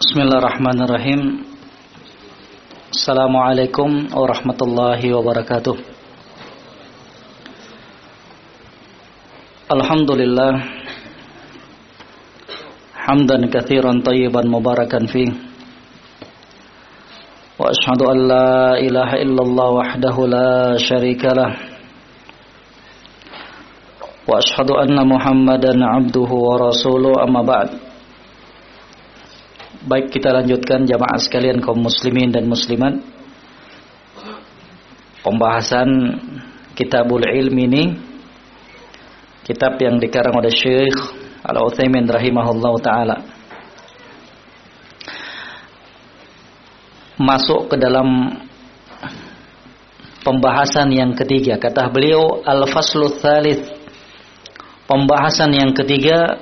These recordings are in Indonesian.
Bismillahirrahmanirrahim. Assalamualaikum warahmatullahi wabarakatuh. Alhamdulillah. Hamdan kathiran tayyiban mubarakan fi. Wa ashadu an la ilaha illallah wahdahu la sharika lah. Wa ashadu anna muhammadan abduhu wa rasuluh amma ba'd Baik kita lanjutkan jamaah sekalian kaum muslimin dan muslimat. Pembahasan Kitabul Ilm ini Kitab yang dikarang oleh Syekh Al-Uthaymin rahimahullah ta'ala. Masuk ke dalam Pembahasan yang ketiga. Kata beliau Al-Faslu Thalith. Pembahasan yang ketiga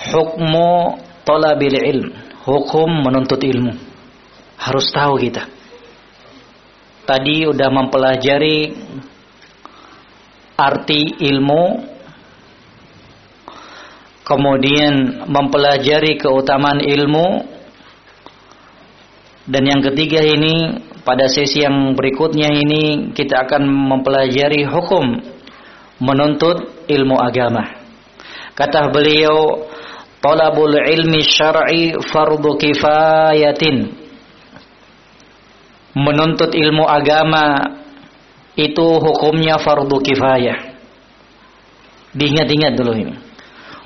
Hukmu talabil ilm, hukum menuntut ilmu. Harus tahu kita. Tadi udah mempelajari arti ilmu, kemudian mempelajari keutamaan ilmu, dan yang ketiga ini pada sesi yang berikutnya ini kita akan mempelajari hukum menuntut ilmu agama. Kata beliau, talabul ilmi syar'i fardu kifayatin. Menuntut ilmu agama itu hukumnya fardu kifayah. Diingat-ingat dulu ini.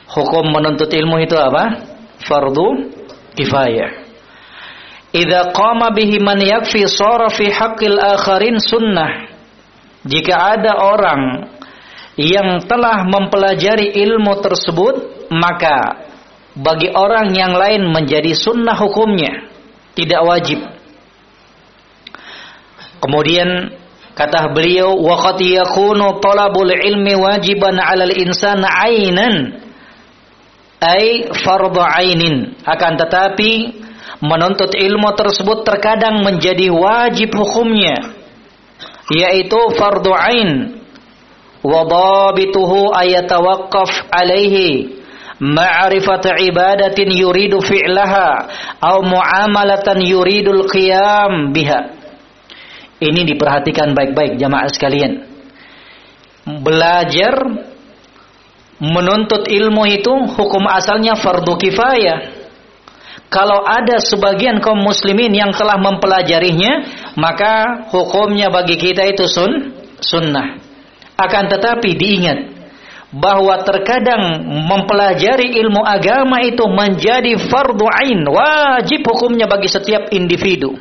Hukum menuntut ilmu itu apa? Fardu kifayah. Idza qama bihi man yakfi sara fi haqqil akharin sunnah. Jika ada orang yang telah mempelajari ilmu tersebut maka bagi orang yang lain menjadi sunnah hukumnya tidak wajib. Kemudian kata beliau wa qad yakunu talabul ilmi wajiban 'alal insani 'ainan ay fardhu 'ainin akan tetapi menuntut ilmu tersebut terkadang menjadi wajib hukumnya yaitu fardhu 'ain wa dhabituhu ayatawaqqaf 'alaihi ma'rifat ibadatin yuridu fi'laha atau muamalatan yuridul qiyam biha. Ini diperhatikan baik-baik jamaah sekalian. Belajar menuntut ilmu itu hukum asalnya fardu kifayah. Kalau ada sebagian kaum muslimin yang telah mempelajarinya, maka hukumnya bagi kita itu sun sunnah. Akan tetapi diingat, bahwa terkadang mempelajari ilmu agama itu menjadi fardu ain, wajib hukumnya bagi setiap individu.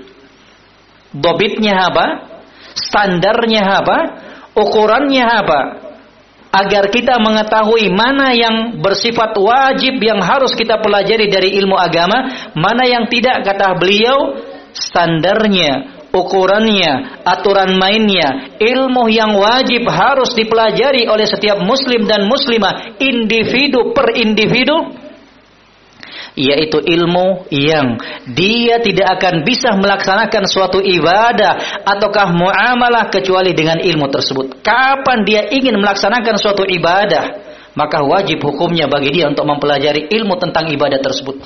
Dobitnya apa? Standarnya apa? Ukurannya apa? Agar kita mengetahui mana yang bersifat wajib yang harus kita pelajari dari ilmu agama, mana yang tidak kata beliau standarnya ukurannya, aturan mainnya, ilmu yang wajib harus dipelajari oleh setiap muslim dan muslimah individu per individu yaitu ilmu yang dia tidak akan bisa melaksanakan suatu ibadah ataukah muamalah kecuali dengan ilmu tersebut. Kapan dia ingin melaksanakan suatu ibadah, maka wajib hukumnya bagi dia untuk mempelajari ilmu tentang ibadah tersebut.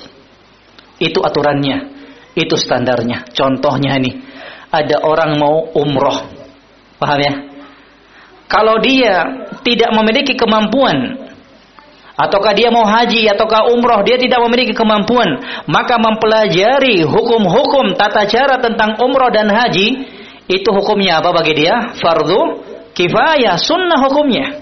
Itu aturannya, itu standarnya. Contohnya ini, ada orang mau umroh. Paham ya? Kalau dia tidak memiliki kemampuan ataukah dia mau haji ataukah umroh dia tidak memiliki kemampuan maka mempelajari hukum-hukum tata cara tentang umroh dan haji itu hukumnya apa bagi dia fardu kifayah sunnah hukumnya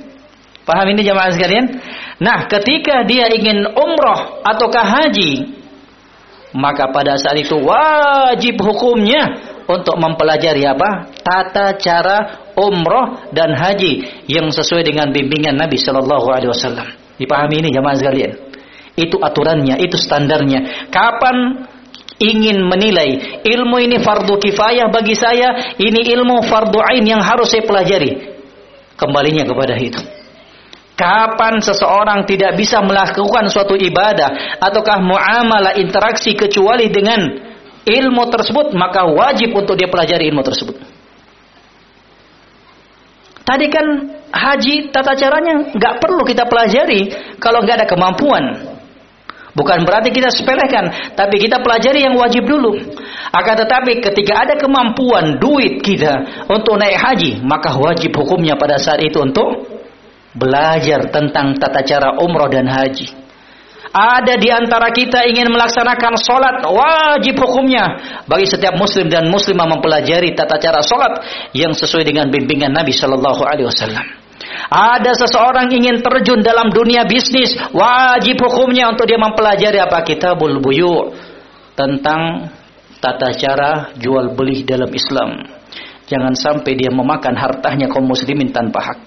paham ini jamaah sekalian nah ketika dia ingin umroh ataukah haji maka pada saat itu wajib hukumnya untuk mempelajari apa? Tata cara umroh dan haji yang sesuai dengan bimbingan Nabi Shallallahu Alaihi Wasallam. Dipahami ini jamaah sekalian. Itu aturannya, itu standarnya. Kapan ingin menilai ilmu ini fardu kifayah bagi saya, ini ilmu fardu ain yang harus saya pelajari. Kembalinya kepada itu. Kapan seseorang tidak bisa melakukan suatu ibadah ataukah muamalah interaksi kecuali dengan ilmu tersebut maka wajib untuk dia pelajari ilmu tersebut. Tadi kan haji tata caranya nggak perlu kita pelajari kalau nggak ada kemampuan. Bukan berarti kita sepelekan, tapi kita pelajari yang wajib dulu. Akan tetapi ketika ada kemampuan duit kita untuk naik haji, maka wajib hukumnya pada saat itu untuk belajar tentang tata cara umroh dan haji. Ada di antara kita ingin melaksanakan solat wajib hukumnya bagi setiap muslim dan muslimah mempelajari tata cara solat yang sesuai dengan bimbingan Nabi Shallallahu Alaihi Wasallam. Ada seseorang ingin terjun dalam dunia bisnis, wajib hukumnya untuk dia mempelajari apa kitabul buyu tentang tata cara jual beli dalam Islam. Jangan sampai dia memakan hartanya kaum muslimin tanpa hak.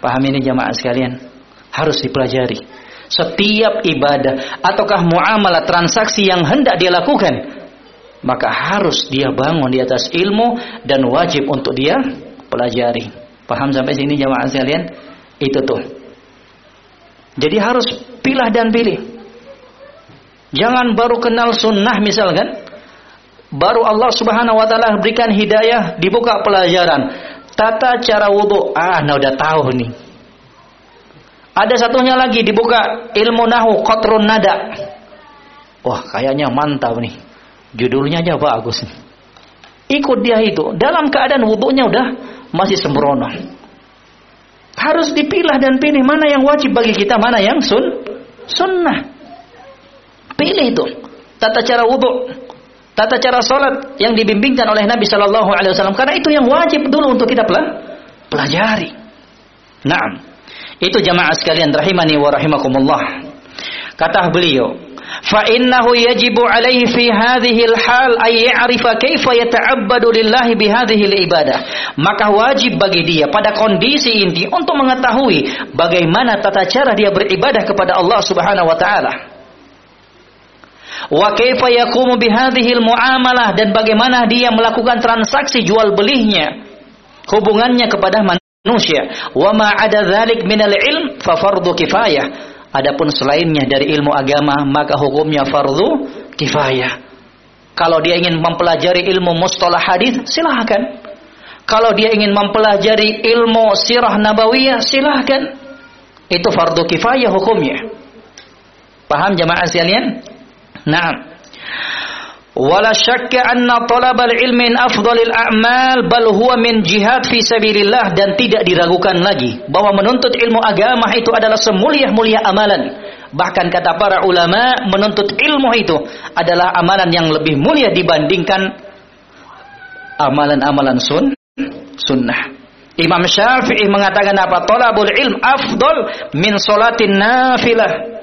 Paham ini jamaah sekalian? Harus dipelajari. Setiap ibadah ataukah muamalah transaksi yang hendak dia lakukan, maka harus dia bangun di atas ilmu dan wajib untuk dia pelajari. Paham sampai sini jamaah sekalian? Itu tuh. Jadi harus pilah dan pilih. Jangan baru kenal sunnah misalkan. Baru Allah subhanahu wa ta'ala berikan hidayah. Dibuka pelajaran. Tata cara wudhu. Ah, nah udah tahu nih. Ada satunya lagi dibuka ilmu nahu qatrun nada. Wah, kayaknya mantap nih. Judulnya aja bagus. Ikut dia itu. Dalam keadaan wudhunya udah masih sembrono. Harus dipilah dan pilih mana yang wajib bagi kita, mana yang sun sunnah. Pilih itu. Tata cara wudhu, tata cara sholat yang dibimbingkan oleh Nabi Shallallahu Alaihi Wasallam. Karena itu yang wajib dulu untuk kita pelajari. Nah, itu jamaah sekalian rahimani wa rahimakumullah. Kata beliau, fa innahu yajibu alaihi fi hadhihi al-hal ay ya'rifa kaifa yata'abbadu lillahi bi hadhihi al-ibadah. Maka wajib bagi dia pada kondisi ini untuk mengetahui bagaimana tata cara dia beribadah kepada Allah Subhanahu wa taala wa kaifa yaqumu bi bihadhil muamalah dan bagaimana dia melakukan transaksi jual belinya hubungannya kepada man manusia wa ma ada dzalik minal ilm fa fardu kifayah Adapun selainnya dari ilmu agama maka hukumnya fardu kifayah. Kalau dia ingin mempelajari ilmu mustalah hadis silahkan. Kalau dia ingin mempelajari ilmu sirah nabawiyah silahkan. Itu fardu kifayah hukumnya. Paham jamaah sekalian? Nah. Wala syakka anna ilmi min afdalil a'mal bal huwa min jihad fi sabilillah dan tidak diragukan lagi bahwa menuntut ilmu agama itu adalah semulia-mulia amalan. Bahkan kata para ulama menuntut ilmu itu adalah amalan yang lebih mulia dibandingkan amalan-amalan sun sunnah. Imam Syafi'i mengatakan apa? Talabul ilm afdal min salatin nafilah.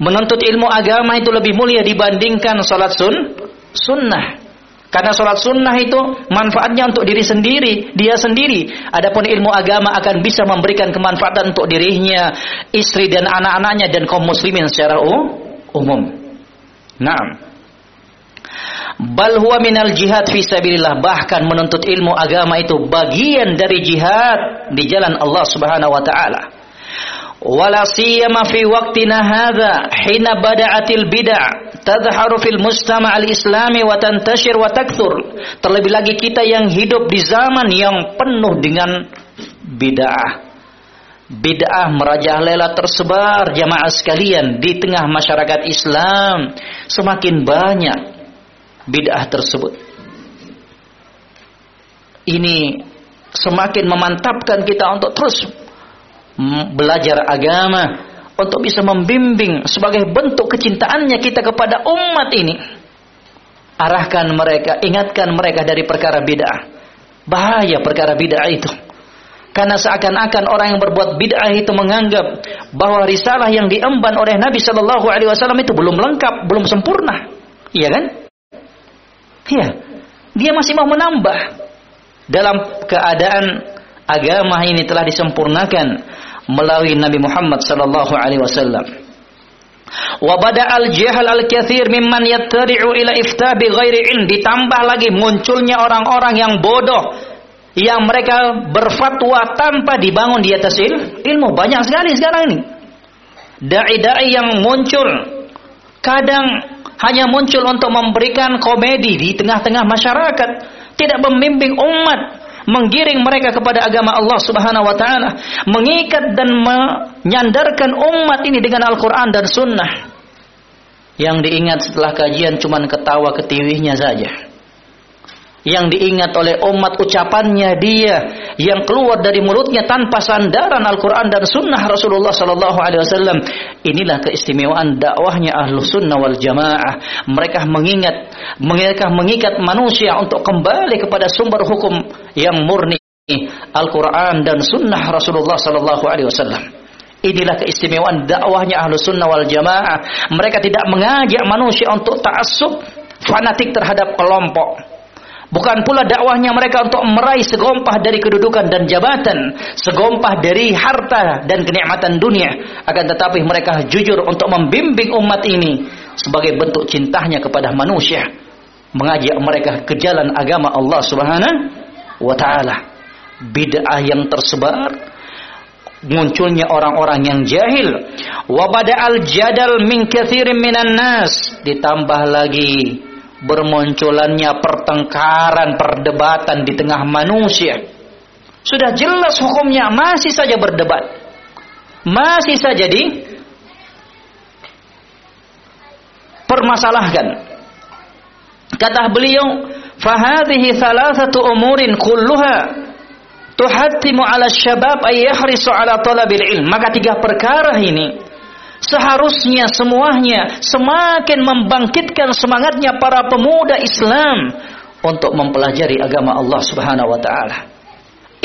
Menuntut ilmu agama itu lebih mulia dibandingkan salat sun sunnah. Karena sholat sunnah itu manfaatnya untuk diri sendiri, dia sendiri. Adapun ilmu agama akan bisa memberikan kemanfaatan untuk dirinya, istri dan anak-anaknya dan kaum muslimin secara umum. Naam. Bal huwa minal jihad fi sabilillah. Bahkan menuntut ilmu agama itu bagian dari jihad di jalan Allah Subhanahu wa taala wala siyama fi waqtina hadha hina bada'atil bid'ah. Mujtama' al-islami wa tantashir wa takthur. Terlebih lagi kita yang hidup di zaman yang penuh dengan bid'ah. Bid'ah merajalela tersebar jamaah sekalian di tengah masyarakat Islam. Semakin banyak bid'ah tersebut. Ini semakin memantapkan kita untuk terus belajar agama untuk bisa membimbing sebagai bentuk kecintaannya kita kepada umat ini. Arahkan mereka, ingatkan mereka dari perkara bid'ah. Bahaya perkara bid'ah itu. Karena seakan-akan orang yang berbuat bid'ah itu menganggap bahwa risalah yang diemban oleh Nabi Shallallahu Alaihi Wasallam itu belum lengkap, belum sempurna, iya kan? Iya, dia masih mau menambah dalam keadaan agama ini telah disempurnakan melalui Nabi Muhammad sallallahu alaihi wasallam. Wa bada al jahal al kathir mimman yattari'u ila ifta bi ghairi ilm. Ditambah lagi munculnya orang-orang yang bodoh yang mereka berfatwa tanpa dibangun di atas il, ilmu. Banyak sekali sekarang ini. Dai-dai yang muncul. Kadang hanya muncul untuk memberikan komedi di tengah-tengah masyarakat, tidak membimbing umat menggiring mereka kepada agama Allah Subhanahu wa taala, mengikat dan menyandarkan umat ini dengan Al-Qur'an dan sunnah. Yang diingat setelah kajian cuma ketawa ketiwihnya saja yang diingat oleh umat ucapannya dia yang keluar dari mulutnya tanpa sandaran Al-Quran dan Sunnah Rasulullah Sallallahu Alaihi Wasallam. Inilah keistimewaan dakwahnya ahlu sunnah wal jamaah. Mereka mengingat, mereka mengikat manusia untuk kembali kepada sumber hukum yang murni Al-Quran dan Sunnah Rasulullah Sallallahu Alaihi Wasallam. Inilah keistimewaan dakwahnya ahlu sunnah wal jamaah. Mereka tidak mengajak manusia untuk ta'assub fanatik terhadap kelompok Bukan pula dakwahnya mereka untuk meraih segompah dari kedudukan dan jabatan, segompah dari harta dan kenikmatan dunia, akan tetapi mereka jujur untuk membimbing umat ini sebagai bentuk cintanya kepada manusia, mengajak mereka ke jalan agama Allah Subhanahu wa taala. Bid'ah yang tersebar munculnya orang-orang yang jahil. Wa bada'al jadal min katsirin minan nas. Ditambah lagi bermunculannya pertengkaran, perdebatan di tengah manusia. Sudah jelas hukumnya, masih saja berdebat. Masih saja di permasalahkan. Kata beliau, "Fahadhihi thalathatu umurin kulluha tuhattimu 'ala syabab ay yahrisu 'ala talabil ilm." Maka tiga perkara ini Seharusnya semuanya semakin membangkitkan semangatnya para pemuda Islam untuk mempelajari agama Allah Subhanahu wa taala.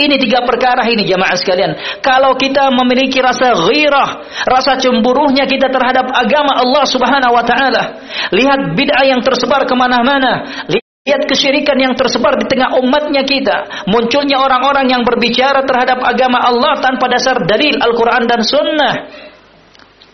Ini tiga perkara ini jamaah sekalian. Kalau kita memiliki rasa ghirah, rasa cemburuhnya kita terhadap agama Allah Subhanahu wa taala. Lihat bid'ah yang tersebar ke mana-mana. Lihat kesyirikan yang tersebar di tengah umatnya kita. Munculnya orang-orang yang berbicara terhadap agama Allah tanpa dasar dalil Al-Quran dan Sunnah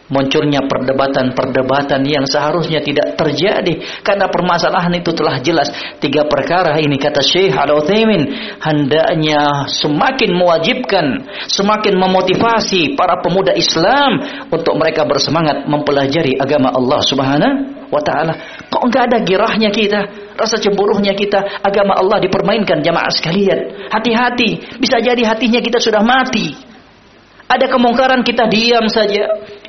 munculnya perdebatan-perdebatan yang seharusnya tidak terjadi karena permasalahan itu telah jelas. Tiga perkara ini kata Syekh Al-Utsaimin hendaknya semakin mewajibkan semakin memotivasi para pemuda Islam untuk mereka bersemangat mempelajari agama Allah Subhanahu wa taala. Kok enggak ada girahnya kita rasa cemburuhnya kita? Agama Allah dipermainkan jamaah sekalian. Hati-hati bisa jadi hatinya kita sudah mati. Ada kemungkaran kita diam saja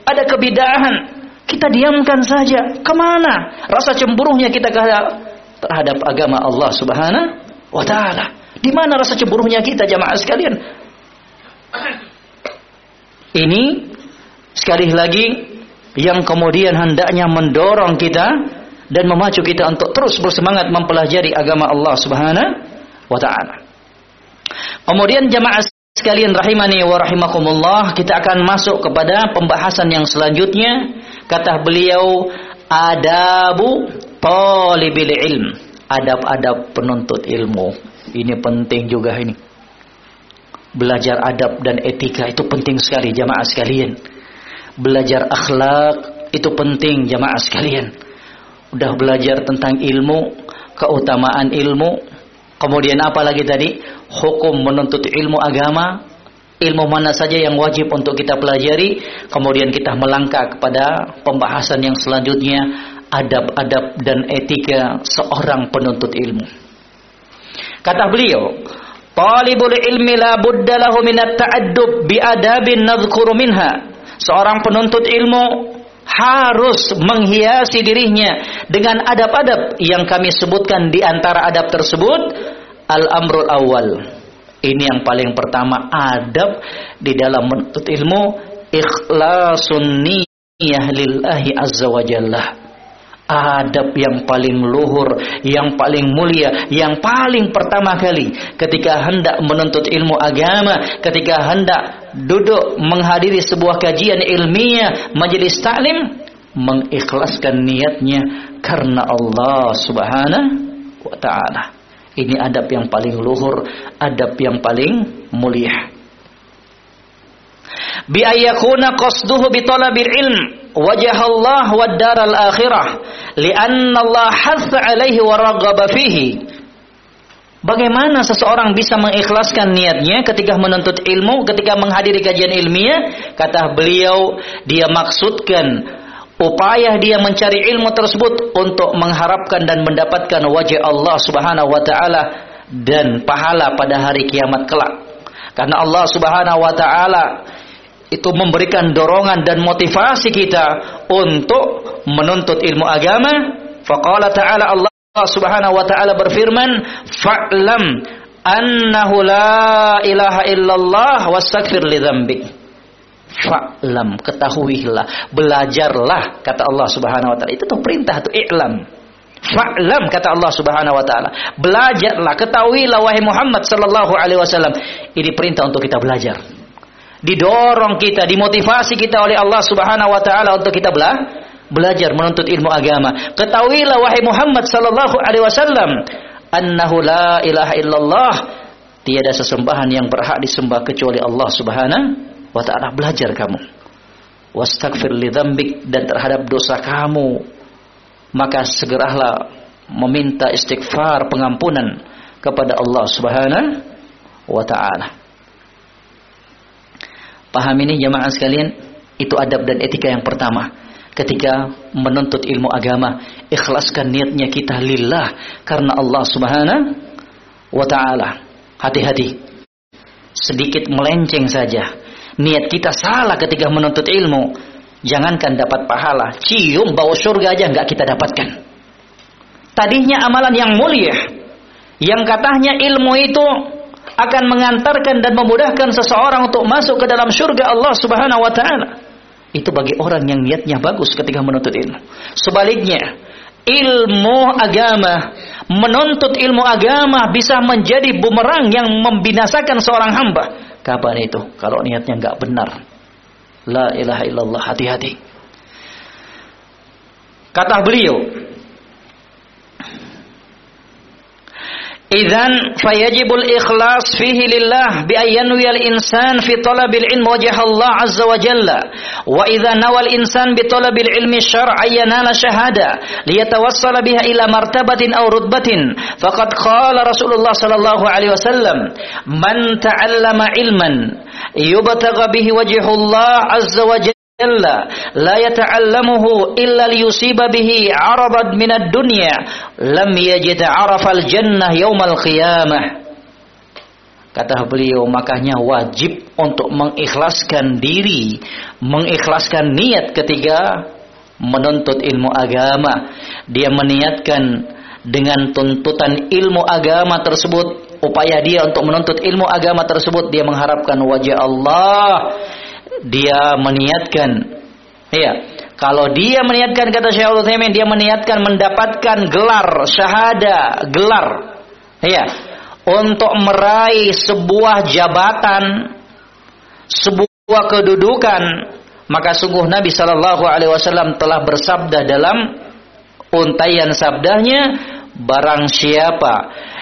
ada kebidahan, kita diamkan saja. Ke mana rasa cemburuhnya kita terhadap agama Allah Subhanahu wa taala? Di mana rasa cemburuhnya kita jamaah sekalian? Ini sekali lagi yang kemudian hendaknya mendorong kita dan memacu kita untuk terus bersemangat mempelajari agama Allah Subhanahu wa taala. Kemudian jamaah Sekalian rahimani wa rahimakumullah, kita akan masuk kepada pembahasan yang selanjutnya. Kata beliau, adabu talibil ilm. Adab-adab penuntut ilmu. Ini penting juga ini. Belajar adab dan etika itu penting sekali jamaah sekalian. Belajar akhlak itu penting jamaah sekalian. Udah belajar tentang ilmu, keutamaan ilmu, kemudian apa lagi tadi? hukum menuntut ilmu agama, ilmu mana saja yang wajib untuk kita pelajari, kemudian kita melangkah kepada pembahasan yang selanjutnya, adab-adab dan etika seorang penuntut ilmu. Kata beliau, Talibul ilmi la budda lahu min at-ta'addub bi adabin nadhkuru minha. Seorang penuntut ilmu harus menghiasi dirinya dengan adab-adab yang kami sebutkan di antara adab tersebut Al-amrul awal. Ini yang paling pertama adab di dalam menuntut ilmu ikhlasun niyah lillahi azza wa jalla. Adab yang paling luhur, yang paling mulia, yang paling pertama kali ketika hendak menuntut ilmu agama, ketika hendak duduk menghadiri sebuah kajian ilmiah, majelis taklim, mengikhlaskan niatnya karena Allah Subhanahu wa taala. Ini adab yang paling luhur, adab yang paling mulia. Bi ayyakuna qasduhu bi talabil ilm wajah Allah wa daral akhirah lianna Allah hatha alaihi wa raghaba fihi. Bagaimana seseorang bisa mengikhlaskan niatnya ketika menuntut ilmu, ketika menghadiri kajian ilmiah? Kata beliau, dia maksudkan upaya dia mencari ilmu tersebut untuk mengharapkan dan mendapatkan wajah Allah Subhanahu wa taala dan pahala pada hari kiamat kelak. Karena Allah Subhanahu wa taala itu memberikan dorongan dan motivasi kita untuk menuntut ilmu agama. Faqala ta'ala Allah Subhanahu wa taala berfirman, "Fa'lam annahu la ilaha illallah wastaghfir li dzambik." Fa'lam, ketahuilah, belajarlah kata Allah Subhanahu wa taala. Itu tuh perintah tuh i'lam. Fa'lam kata Allah Subhanahu wa taala. Belajarlah, ketahuilah wahai Muhammad sallallahu alaihi wasallam. Ini perintah untuk kita belajar. Didorong kita, dimotivasi kita oleh Allah Subhanahu wa taala untuk kita bela belajar menuntut ilmu agama. Ketahuilah wahai Muhammad sallallahu alaihi wasallam, annahu la ilaha illallah, tiada sesembahan yang berhak disembah kecuali Allah Subhanahu wa taala. Belajar kamu. Wastaghfir li dan terhadap dosa kamu maka segeralah meminta istighfar pengampunan kepada Allah Subhanahu wa taala. Paham ini jemaah sekalian? Itu adab dan etika yang pertama. Ketika menuntut ilmu agama, ikhlaskan niatnya kita lillah karena Allah Subhanahu wa taala. Hati-hati. Sedikit melenceng saja. Niat kita salah ketika menuntut ilmu, Jangankan dapat pahala, cium bau surga aja nggak kita dapatkan. Tadinya amalan yang mulia, yang katanya ilmu itu akan mengantarkan dan memudahkan seseorang untuk masuk ke dalam surga Allah Subhanahu wa taala. Itu bagi orang yang niatnya bagus ketika menuntut ilmu. Sebaliknya, ilmu agama, menuntut ilmu agama bisa menjadi bumerang yang membinasakan seorang hamba. Kapan itu? Kalau niatnya nggak benar. La ilaha illallah hati-hati. Kata beliau, Idzan fayajibul ikhlas fihi lillah bi ayyanwi al insan fi talabil ilm wajah Allah azza wa jalla wa idza nawal insan bi talabil ilmi syar'a yanala shahada liyatawassala biha ila martabatin aw rutbatin faqad qala Rasulullah sallallahu alaihi wasallam man ta'allama ilman yubtagha bihi wajhullah azza wa jalla la yata'allamuhu illa liyusiba bihi 'aradan min ad-dunya. Lam yajid 'arafal jannah yaumal qiyamah. Kata beliau makanya wajib untuk mengikhlaskan diri mengikhlaskan niat ketika menuntut ilmu agama. Dia meniatkan dengan tuntutan ilmu agama tersebut. Upaya dia untuk menuntut ilmu agama tersebut dia mengharapkan wajah Allah dia meniatkan. Ya kalau dia meniatkan kata Syekh Utsaimin dia meniatkan mendapatkan gelar syahada gelar. Ya untuk meraih sebuah jabatan sebuah kedudukan maka sungguh Nabi Shallallahu alaihi wasallam telah bersabda dalam untayan sabdanya barang siapa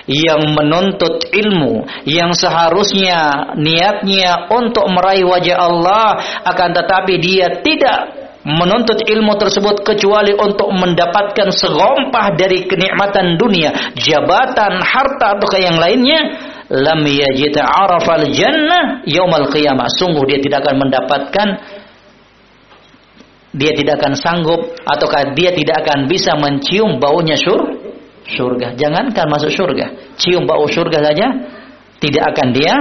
yang menuntut ilmu yang seharusnya niatnya untuk meraih wajah Allah akan tetapi dia tidak menuntut ilmu tersebut kecuali untuk mendapatkan segompah dari kenikmatan dunia, jabatan, harta atau yang lainnya, lam yajid arafal jannah yaumal qiyamah. Sungguh dia tidak akan mendapatkan dia tidak akan sanggup ataukah dia tidak akan bisa mencium baunya syur surga. Jangankan masuk surga, cium bau surga saja tidak akan dia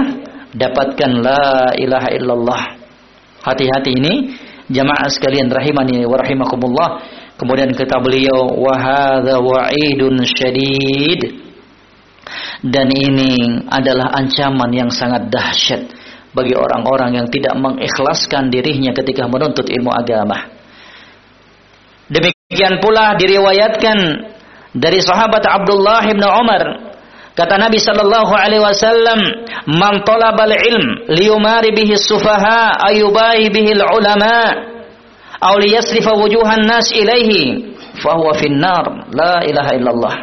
dapatkan la ilaha illallah. Hati-hati ini jamaah sekalian rahimani wa rahimakumullah. Kemudian kata beliau wa hadza wa'idun syadid. Dan ini adalah ancaman yang sangat dahsyat bagi orang-orang yang tidak mengikhlaskan dirinya ketika menuntut ilmu agama. Demikian pula diriwayatkan dari sahabat Abdullah bin Umar kata Nabi sallallahu alaihi wasallam man talabal ilm liyumari bihi sufaha ayubahi bihi ulama aw liyasrifa wujuhan nas ilaihi fahuwa finnar la ilaha illallah.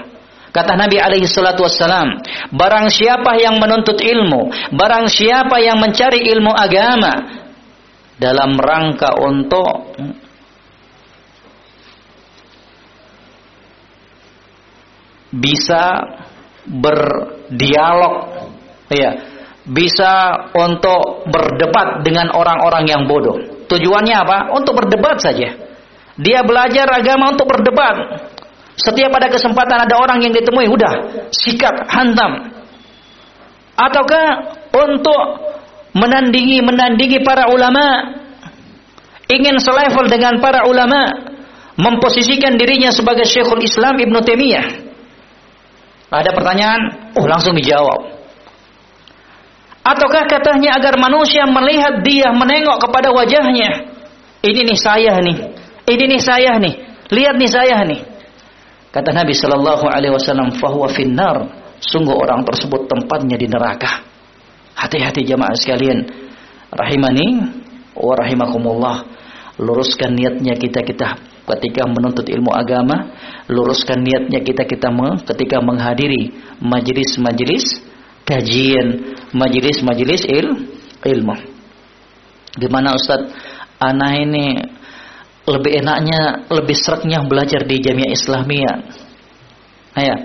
Kata Nabi alaihi salatu wassalam, barang siapa yang menuntut ilmu, barang siapa yang mencari ilmu agama dalam rangka untuk bisa berdialog ya bisa untuk berdebat dengan orang-orang yang bodoh. Tujuannya apa? Untuk berdebat saja. Dia belajar agama untuk berdebat. Setiap pada kesempatan ada orang yang ditemui udah sikat hantam. Ataukah untuk menandingi menandingi para ulama, ingin selevel dengan para ulama, memposisikan dirinya sebagai Syekhul Islam Ibn Taimiyah. Ada pertanyaan, oh langsung dijawab. Ataukah katanya agar manusia melihat dia menengok kepada wajahnya. Ini nih saya nih. Ini nih saya nih. Lihat nih saya nih. Kata Nabi Shallallahu Alaihi Wasallam, fahuwa finnar. Sungguh orang tersebut tempatnya di neraka. Hati-hati jamaah sekalian. Rahimani wa rahimakumullah. Luruskan niatnya kita kita ketika menuntut ilmu agama, luruskan niatnya kita kita ketika menghadiri majelis-majelis kajian, majelis-majelis il, ilmu. Gimana Ustaz? Anak ini lebih enaknya, lebih seraknya belajar di Jamiah Islamiyah. Ayah,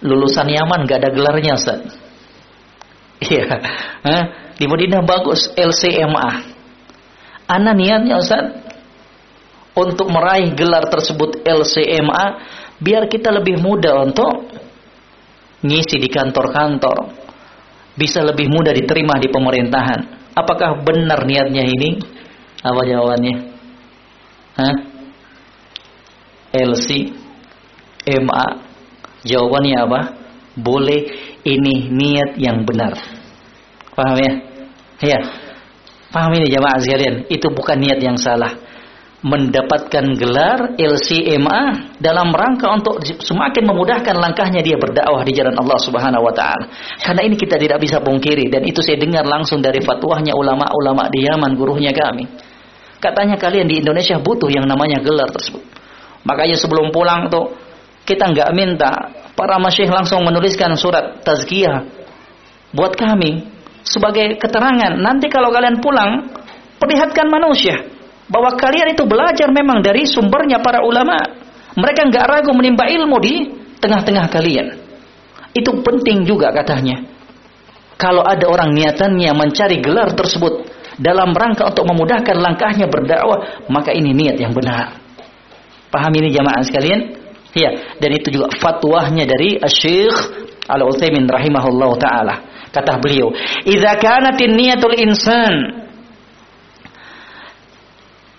lulusan Yaman gak ada gelarnya Ustaz. Iya. Di Madinah bagus LCMA. Ana niatnya Ustaz untuk meraih gelar tersebut LCMA biar kita lebih mudah untuk ngisi di kantor-kantor. Bisa lebih mudah diterima di pemerintahan. Apakah benar niatnya ini? Apa jawabannya? Hah? LC MA Jawabannya apa? Boleh ini niat yang benar. Paham ya? Ya. Paham ini jamaah sekalian? Itu bukan niat yang salah. Mendapatkan gelar LCMA dalam rangka untuk semakin memudahkan langkahnya dia berdakwah di jalan Allah Subhanahu wa taala. Karena ini kita tidak bisa pungkiri dan itu saya dengar langsung dari fatwahnya ulama-ulama di Yaman gurunya kami. Katanya kalian di Indonesia butuh yang namanya gelar tersebut. Makanya sebelum pulang tuh kita nggak minta para masyih langsung menuliskan surat tazkiyah buat kami sebagai keterangan. Nanti kalau kalian pulang, perlihatkan manusia bahwa kalian itu belajar memang dari sumbernya para ulama. Mereka nggak ragu menimba ilmu di tengah-tengah kalian. Itu penting juga katanya. Kalau ada orang niatannya mencari gelar tersebut dalam rangka untuk memudahkan langkahnya berdakwah, maka ini niat yang benar. Paham ini jamaah sekalian? Ya, dan itu juga fatwahnya dari Syekh Al-Utsaimin rahimahullah taala. Kata beliau, "Idza kanatin niyatul insan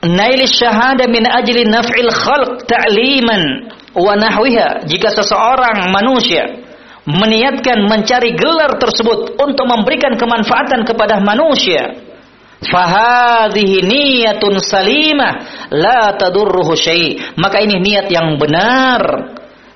nail syahada min ajli naf'il khalq ta'liman wa nahwiha." Jika seseorang manusia meniatkan mencari gelar tersebut untuk memberikan kemanfaatan kepada manusia, Fahadhihi niyatun salimah la tadurruhu syai. Maka ini niat yang benar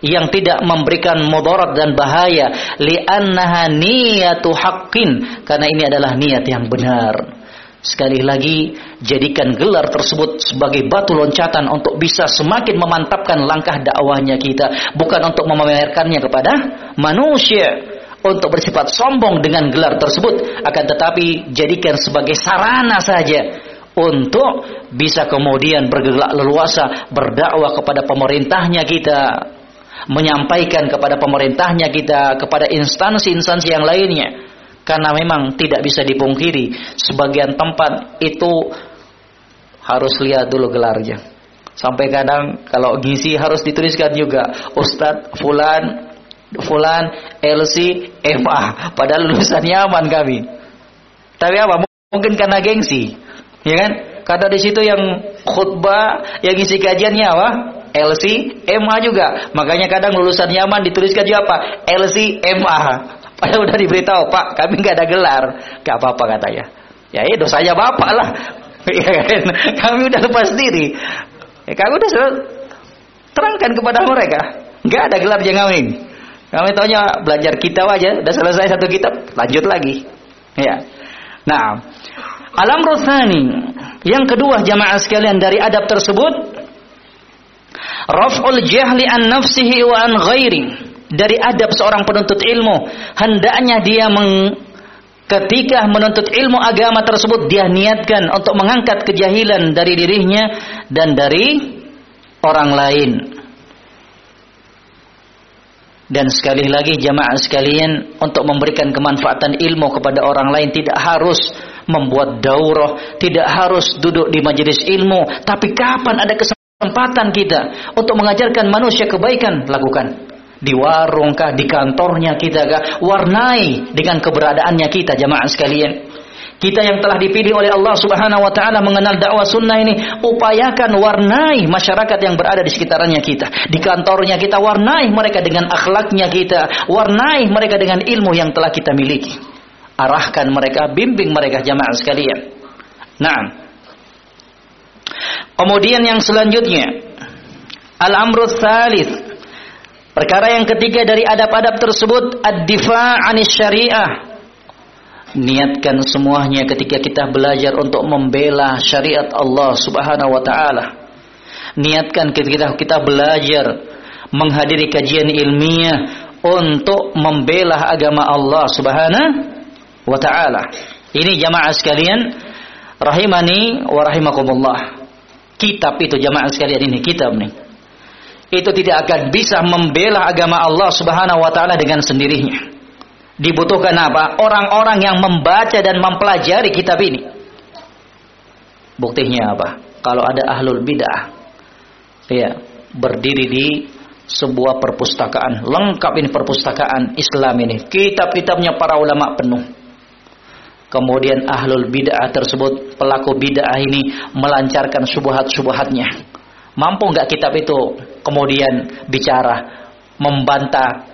yang tidak memberikan mudarat dan bahaya li'annaha niyatu haqqin karena ini adalah niat yang benar. Sekali lagi, jadikan gelar tersebut sebagai batu loncatan untuk bisa semakin memantapkan langkah dakwahnya kita, bukan untuk memamerkannya kepada manusia. Untuk bersifat sombong dengan gelar tersebut akan tetapi jadikan sebagai sarana saja untuk bisa kemudian bergerak leluasa berdakwah kepada pemerintahnya kita. Menyampaikan kepada pemerintahnya kita kepada instansi-instansi yang lainnya karena memang tidak bisa dipungkiri sebagian tempat itu harus lihat dulu gelarnya sampai kadang kalau ngisi harus dituliskan juga Ustadz Fulan Fulan, LC, MA. Padahal lulusan Yaman kami. Tapi apa? Mungkin karena gengsi. Ya kan? Kata di situ yang khutbah, yang isi kajiannya apa? LC, MA juga. Makanya kadang lulusan Yaman dituliskan juga apa? LC, MA. Padahal udah diberitahu, Pak, kami nggak ada gelar. Gak apa-apa katanya. Ya, itu dosanya Bapak lah. Ya kan? Kami udah lepas diri. Ya, kami udah terangkan kepada mereka. Nggak ada gelar jangan kami. Kami tahunya belajar kitab aja, udah selesai satu kitab, lanjut lagi. Ya. Nah, alam rosani yang kedua jamaah sekalian dari adab tersebut raf'ul jahli an nafsihi wa an ghairi. Dari adab seorang penuntut ilmu, hendaknya dia meng, ketika menuntut ilmu agama tersebut dia niatkan untuk mengangkat kejahilan dari dirinya dan dari orang lain. Dan sekali lagi jamaah sekalian untuk memberikan kemanfaatan ilmu kepada orang lain tidak harus membuat daurah, tidak harus duduk di majelis ilmu, tapi kapan ada kesempatan kita untuk mengajarkan manusia kebaikan, lakukan. Di warung kah, di kantornya kita kah, warnai dengan keberadaannya kita jamaah sekalian. Kita yang telah dipilih oleh Allah Subhanahu wa taala mengenal dakwah sunnah ini, upayakan warnai masyarakat yang berada di sekitarnya kita. Di kantornya kita warnai mereka dengan akhlaknya kita, warnai mereka dengan ilmu yang telah kita miliki. Arahkan mereka, bimbing mereka jamaah sekalian. Nah. Kemudian yang selanjutnya, al-amru tsalits. Perkara yang ketiga dari adab-adab tersebut ad-difa' anis syariah niatkan semuanya ketika kita belajar untuk membela syariat Allah Subhanahu wa taala. Niatkan ketika kita belajar menghadiri kajian ilmiah untuk membela agama Allah Subhanahu wa taala. Ini jamaah sekalian rahimani wa rahimakumullah. Kitab itu jamaah sekalian ini kitab nih. Itu tidak akan bisa membela agama Allah Subhanahu wa taala dengan sendirinya Dibutuhkan apa? Orang-orang yang membaca dan mempelajari kitab ini. Buktinya apa? Kalau ada ahlul bid'ah, ya berdiri di sebuah perpustakaan lengkap ini perpustakaan Islam ini kitab-kitabnya para ulama penuh kemudian ahlul bid'ah tersebut pelaku bid'ah ini melancarkan subuhat-subuhatnya mampu nggak kitab itu kemudian bicara membantah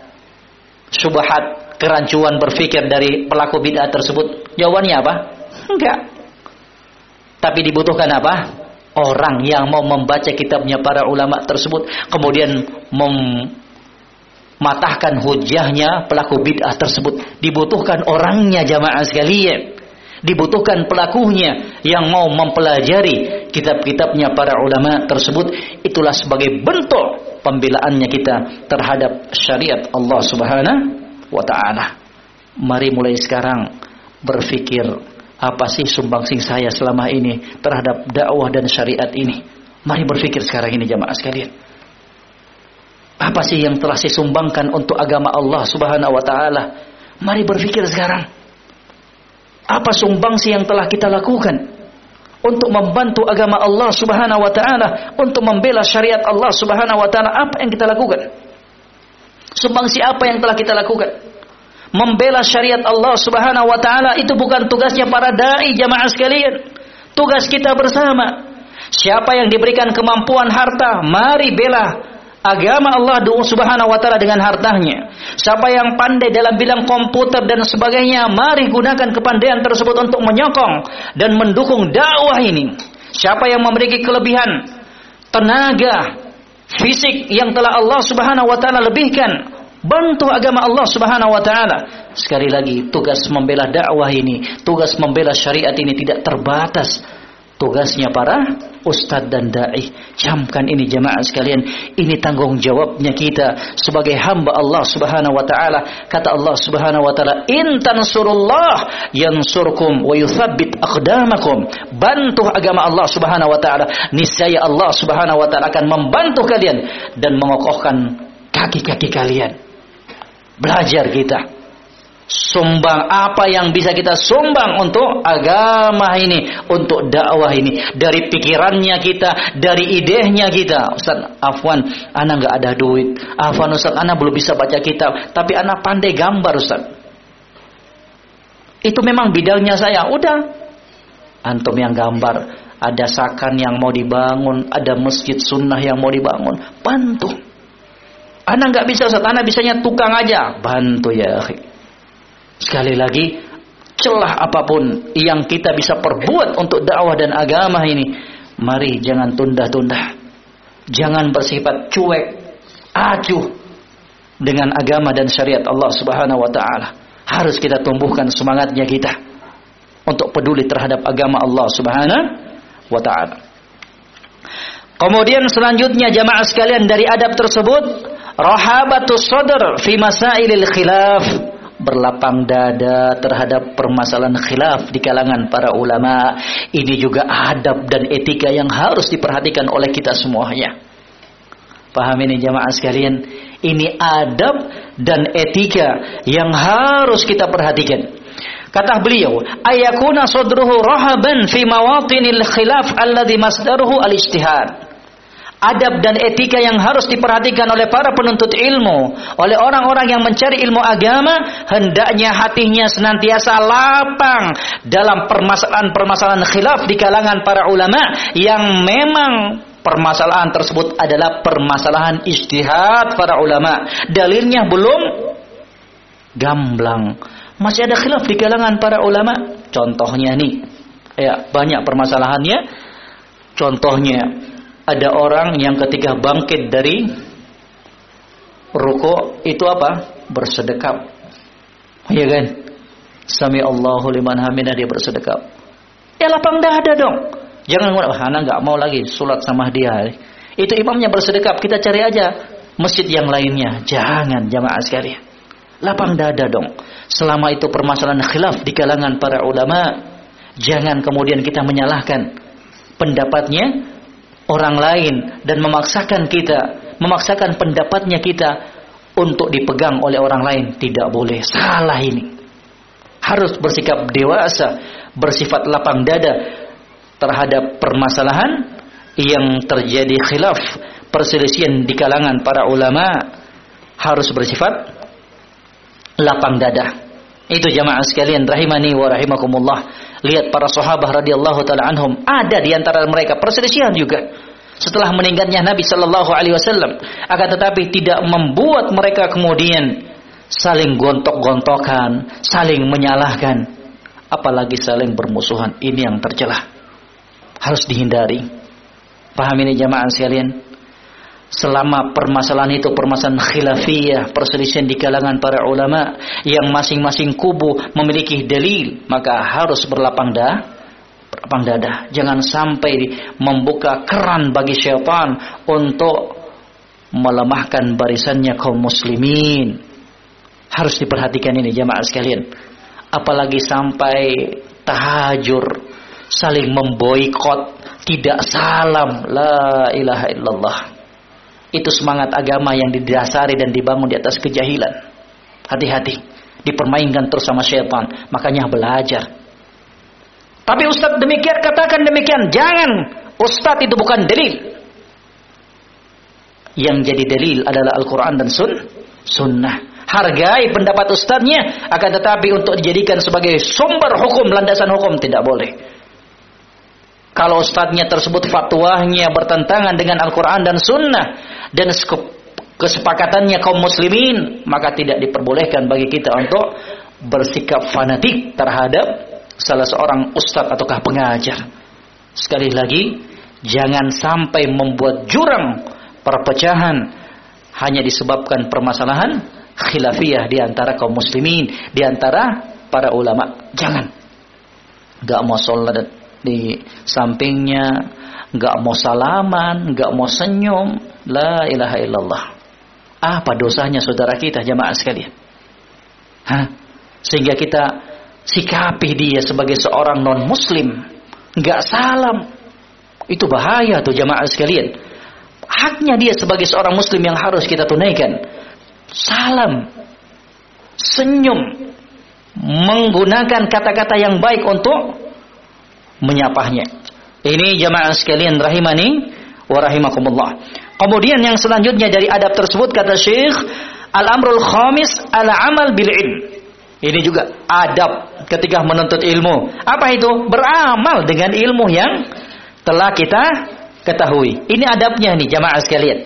subuhat kerancuan berpikir dari pelaku bid'ah tersebut? Jawabannya apa? Enggak. Tapi dibutuhkan apa? Orang yang mau membaca kitabnya para ulama tersebut kemudian mematahkan hujahnya pelaku bid'ah tersebut. Dibutuhkan orangnya jamaah sekalian. Dibutuhkan pelakunya yang mau mempelajari kitab-kitabnya para ulama tersebut. Itulah sebagai bentuk pembelaannya kita terhadap syariat Allah Subhanahu wa taala. Mari mulai sekarang berpikir apa sih sumbangsing saya selama ini terhadap dakwah dan syariat ini. Mari berpikir sekarang ini jamaah sekalian. Apa sih yang telah saya sumbangkan untuk agama Allah Subhanahu wa taala? Mari berpikir sekarang. Apa sumbangsi yang telah kita lakukan untuk membantu agama Allah Subhanahu wa taala, untuk membela syariat Allah Subhanahu wa taala? Apa yang kita lakukan? Sumbangsi apa yang telah kita lakukan? Membela syariat Allah Subhanahu wa taala itu bukan tugasnya para dai jamaah sekalian. Tugas kita bersama. Siapa yang diberikan kemampuan harta, mari bela agama Allah Subhanahu wa taala dengan hartanya. Siapa yang pandai dalam bidang komputer dan sebagainya, mari gunakan kepandaian tersebut untuk menyokong dan mendukung dakwah ini. Siapa yang memiliki kelebihan tenaga, fisik yang telah Allah Subhanahu wa taala lebihkan bantu agama Allah Subhanahu wa taala sekali lagi tugas membela dakwah ini tugas membela syariat ini tidak terbatas tugasnya para ustadz dan dai. Camkan ini jemaah sekalian, ini tanggung jawabnya kita sebagai hamba Allah Subhanahu wa taala. Kata Allah Subhanahu wa taala, "In tansurullah yansurkum wa yuthabbit aqdamakum." Bantu agama Allah Subhanahu wa taala, niscaya Allah Subhanahu wa taala akan membantu kalian dan mengokohkan kaki-kaki kalian. Belajar kita sumbang apa yang bisa kita sumbang untuk agama ini, untuk dakwah ini, dari pikirannya kita, dari idenya kita. Ustaz, afwan, ana nggak ada duit. Afwan Ustaz, ana belum bisa baca kitab, tapi ana pandai gambar Ustaz. Itu memang bidangnya saya. Udah. Antum yang gambar. Ada sakan yang mau dibangun, ada masjid sunnah yang mau dibangun, bantu. Ana nggak bisa Ustaz, ana bisanya tukang aja, bantu ya. Sekali lagi, celah apa pun yang kita bisa perbuat untuk dakwah dan agama ini, mari jangan tunda-tunda. Jangan bersifat cuek, acuh dengan agama dan syariat Allah Subhanahu wa taala. Harus kita tumbuhkan semangatnya kita untuk peduli terhadap agama Allah Subhanahu wa taala. Kemudian selanjutnya jamaah sekalian dari adab tersebut, rahabatus sadr fi masailil khilaf berlapang dada terhadap permasalahan khilaf di kalangan para ulama. Ini juga adab dan etika yang harus diperhatikan oleh kita semuanya. Paham ini jamaah sekalian? Ini adab dan etika yang harus kita perhatikan. Kata beliau, ayakuna sodruhu rahaban fi mawatinil khilaf alladhi masdaruhu al-ijtihad. Adab dan etika yang harus diperhatikan oleh para penuntut ilmu, oleh orang-orang yang mencari ilmu agama, hendaknya hatinya senantiasa lapang dalam permasalahan-permasalahan khilaf di kalangan para ulama yang memang permasalahan tersebut adalah permasalahan ijtihad para ulama. Dalilnya belum gamblang. Masih ada khilaf di kalangan para ulama. Contohnya nih, ya banyak permasalahannya. Contohnya ada orang yang ketika bangkit dari ruko itu apa? Bersedekap. Iya kan? Sami Allahu liman hamidah dia bersedekap. Ya lapang dada dong. Jangan ngomong, ah, anak nggak mau lagi sulat sama dia. Itu imamnya bersedekap, kita cari aja masjid yang lainnya. Jangan jamaah sekalian. Lapang dada dong. Selama itu permasalahan khilaf di kalangan para ulama, jangan kemudian kita menyalahkan pendapatnya orang lain dan memaksakan kita, memaksakan pendapatnya kita untuk dipegang oleh orang lain tidak boleh. Salah ini. Harus bersikap dewasa, bersifat lapang dada terhadap permasalahan yang terjadi khilaf, perselisihan di kalangan para ulama harus bersifat lapang dada. Itu jamaah sekalian rahimani wa rahimakumullah. Lihat para sahabat radhiyallahu taala anhum, ada di antara mereka perselisihan juga setelah meninggalnya Nabi sallallahu alaihi wasallam. Akan tetapi tidak membuat mereka kemudian saling gontok-gontokan, saling menyalahkan, apalagi saling bermusuhan. Ini yang tercela. Harus dihindari. Paham ini jamaah sekalian? Selama permasalahan itu permasalahan khilafiyah perselisihan di kalangan para ulama yang masing-masing kubu memiliki dalil maka harus berlapang dah berlapang dada. Jangan sampai membuka keran bagi syaitan untuk melemahkan barisannya kaum muslimin. Harus diperhatikan ini jamaah sekalian. Apalagi sampai tahajur saling memboikot tidak salam. La ilaha illallah itu semangat agama yang didasari dan dibangun di atas kejahilan. Hati-hati, dipermainkan terus sama syaitan. Makanya belajar. Tapi Ustadz demikian katakan demikian, jangan. Ustadz itu bukan dalil. Yang jadi dalil adalah Al-Quran dan sun, sunnah. Hargai pendapat ustadznya, akan tetapi untuk dijadikan sebagai sumber hukum, landasan hukum tidak boleh. Kalau ustadznya tersebut fatwanya bertentangan dengan Al-Quran dan Sunnah dan kesepakatannya kaum muslimin, maka tidak diperbolehkan bagi kita untuk bersikap fanatik terhadap salah seorang ustadz ataukah pengajar. Sekali lagi, jangan sampai membuat jurang perpecahan hanya disebabkan permasalahan khilafiyah di antara kaum muslimin, di antara para ulama. Jangan. Gak mau sholat di sampingnya, nggak mau salaman, nggak mau senyum, la ilaha illallah. Apa dosanya saudara kita jamaah sekalian? Hah? Sehingga kita sikapi dia sebagai seorang non muslim, nggak salam. Itu bahaya tuh jamaah sekalian. Haknya dia sebagai seorang muslim yang harus kita tunaikan. Salam, senyum, menggunakan kata-kata yang baik untuk menyapahnya. Ini jamaah sekalian rahimani wa rahimakumullah. Kemudian yang selanjutnya dari adab tersebut kata Syekh al-amrul khamis al-amal bil ilm. Ini juga adab ketika menuntut ilmu. Apa itu? Beramal dengan ilmu yang telah kita ketahui. Ini adabnya nih jamaah sekalian.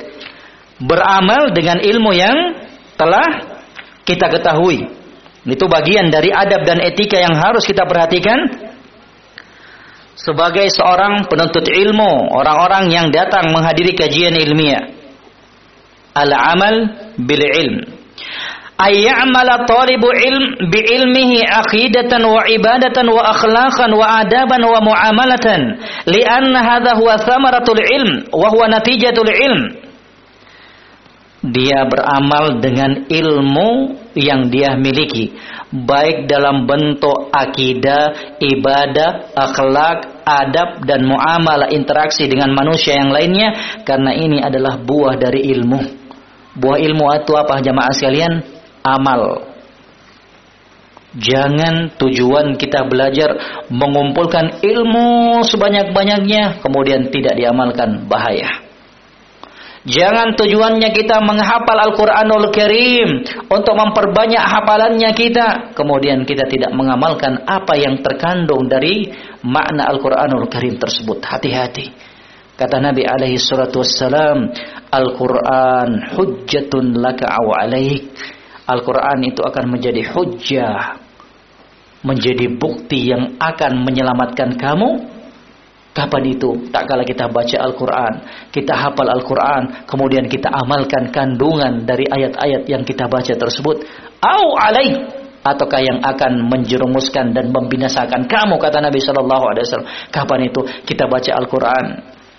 Beramal dengan ilmu yang telah kita ketahui. Itu bagian dari adab dan etika yang harus kita perhatikan sebagai seorang penuntut ilmu, orang-orang yang datang menghadiri kajian ilmiah. Al-amal bil ilm. Ay ya'mala talibu ilm bi ilmihi aqidatan wa ibadatan wa akhlaqan wa adaban wa muamalatan li'anna hadha huwa thamaratul ilm wa huwa natijatul ilm. Dia beramal dengan ilmu yang dia miliki baik dalam bentuk akidah, ibadah, akhlak, adab dan muamalah interaksi dengan manusia yang lainnya karena ini adalah buah dari ilmu. Buah ilmu itu apa jamaah sekalian? Amal. Jangan tujuan kita belajar mengumpulkan ilmu sebanyak-banyaknya kemudian tidak diamalkan bahaya. Jangan tujuannya kita menghafal Al-Quranul Karim untuk memperbanyak hafalannya kita. Kemudian kita tidak mengamalkan apa yang terkandung dari makna Al-Quranul Karim tersebut. Hati-hati. Kata Nabi alaihi salatu wassalam, Al-Quran hujjatun laka aw alaik. Al-Quran itu akan menjadi hujjah. Menjadi bukti yang akan menyelamatkan kamu Kapan itu? Tak kala kita baca Al-Quran, kita hafal Al-Quran, kemudian kita amalkan kandungan dari ayat-ayat yang kita baca tersebut. Au alaih ataukah yang akan menjerumuskan dan membinasakan kamu kata Nabi Shallallahu Alaihi Wasallam. Kapan itu kita baca Al-Quran,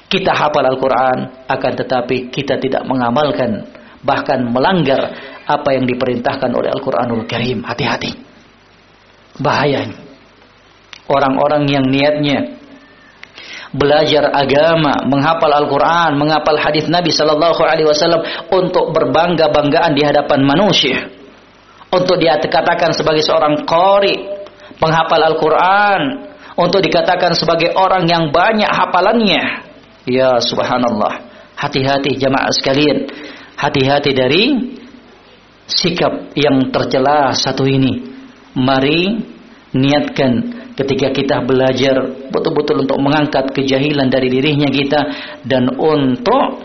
kita hafal Al-Quran, akan tetapi kita tidak mengamalkan bahkan melanggar apa yang diperintahkan oleh Al-Quranul Karim. Hati-hati, bahaya. Orang-orang yang niatnya belajar agama, menghafal Al-Quran, menghafal hadis Nabi Sallallahu Alaihi Wasallam untuk berbangga-banggaan di hadapan manusia, untuk dia dikatakan sebagai seorang kori, penghafal Al-Quran, untuk dikatakan sebagai orang yang banyak hafalannya. Ya Subhanallah, hati-hati jamaah sekalian, hati-hati dari sikap yang tercela satu ini. Mari niatkan ketika kita belajar betul-betul untuk mengangkat kejahilan dari dirinya kita dan untuk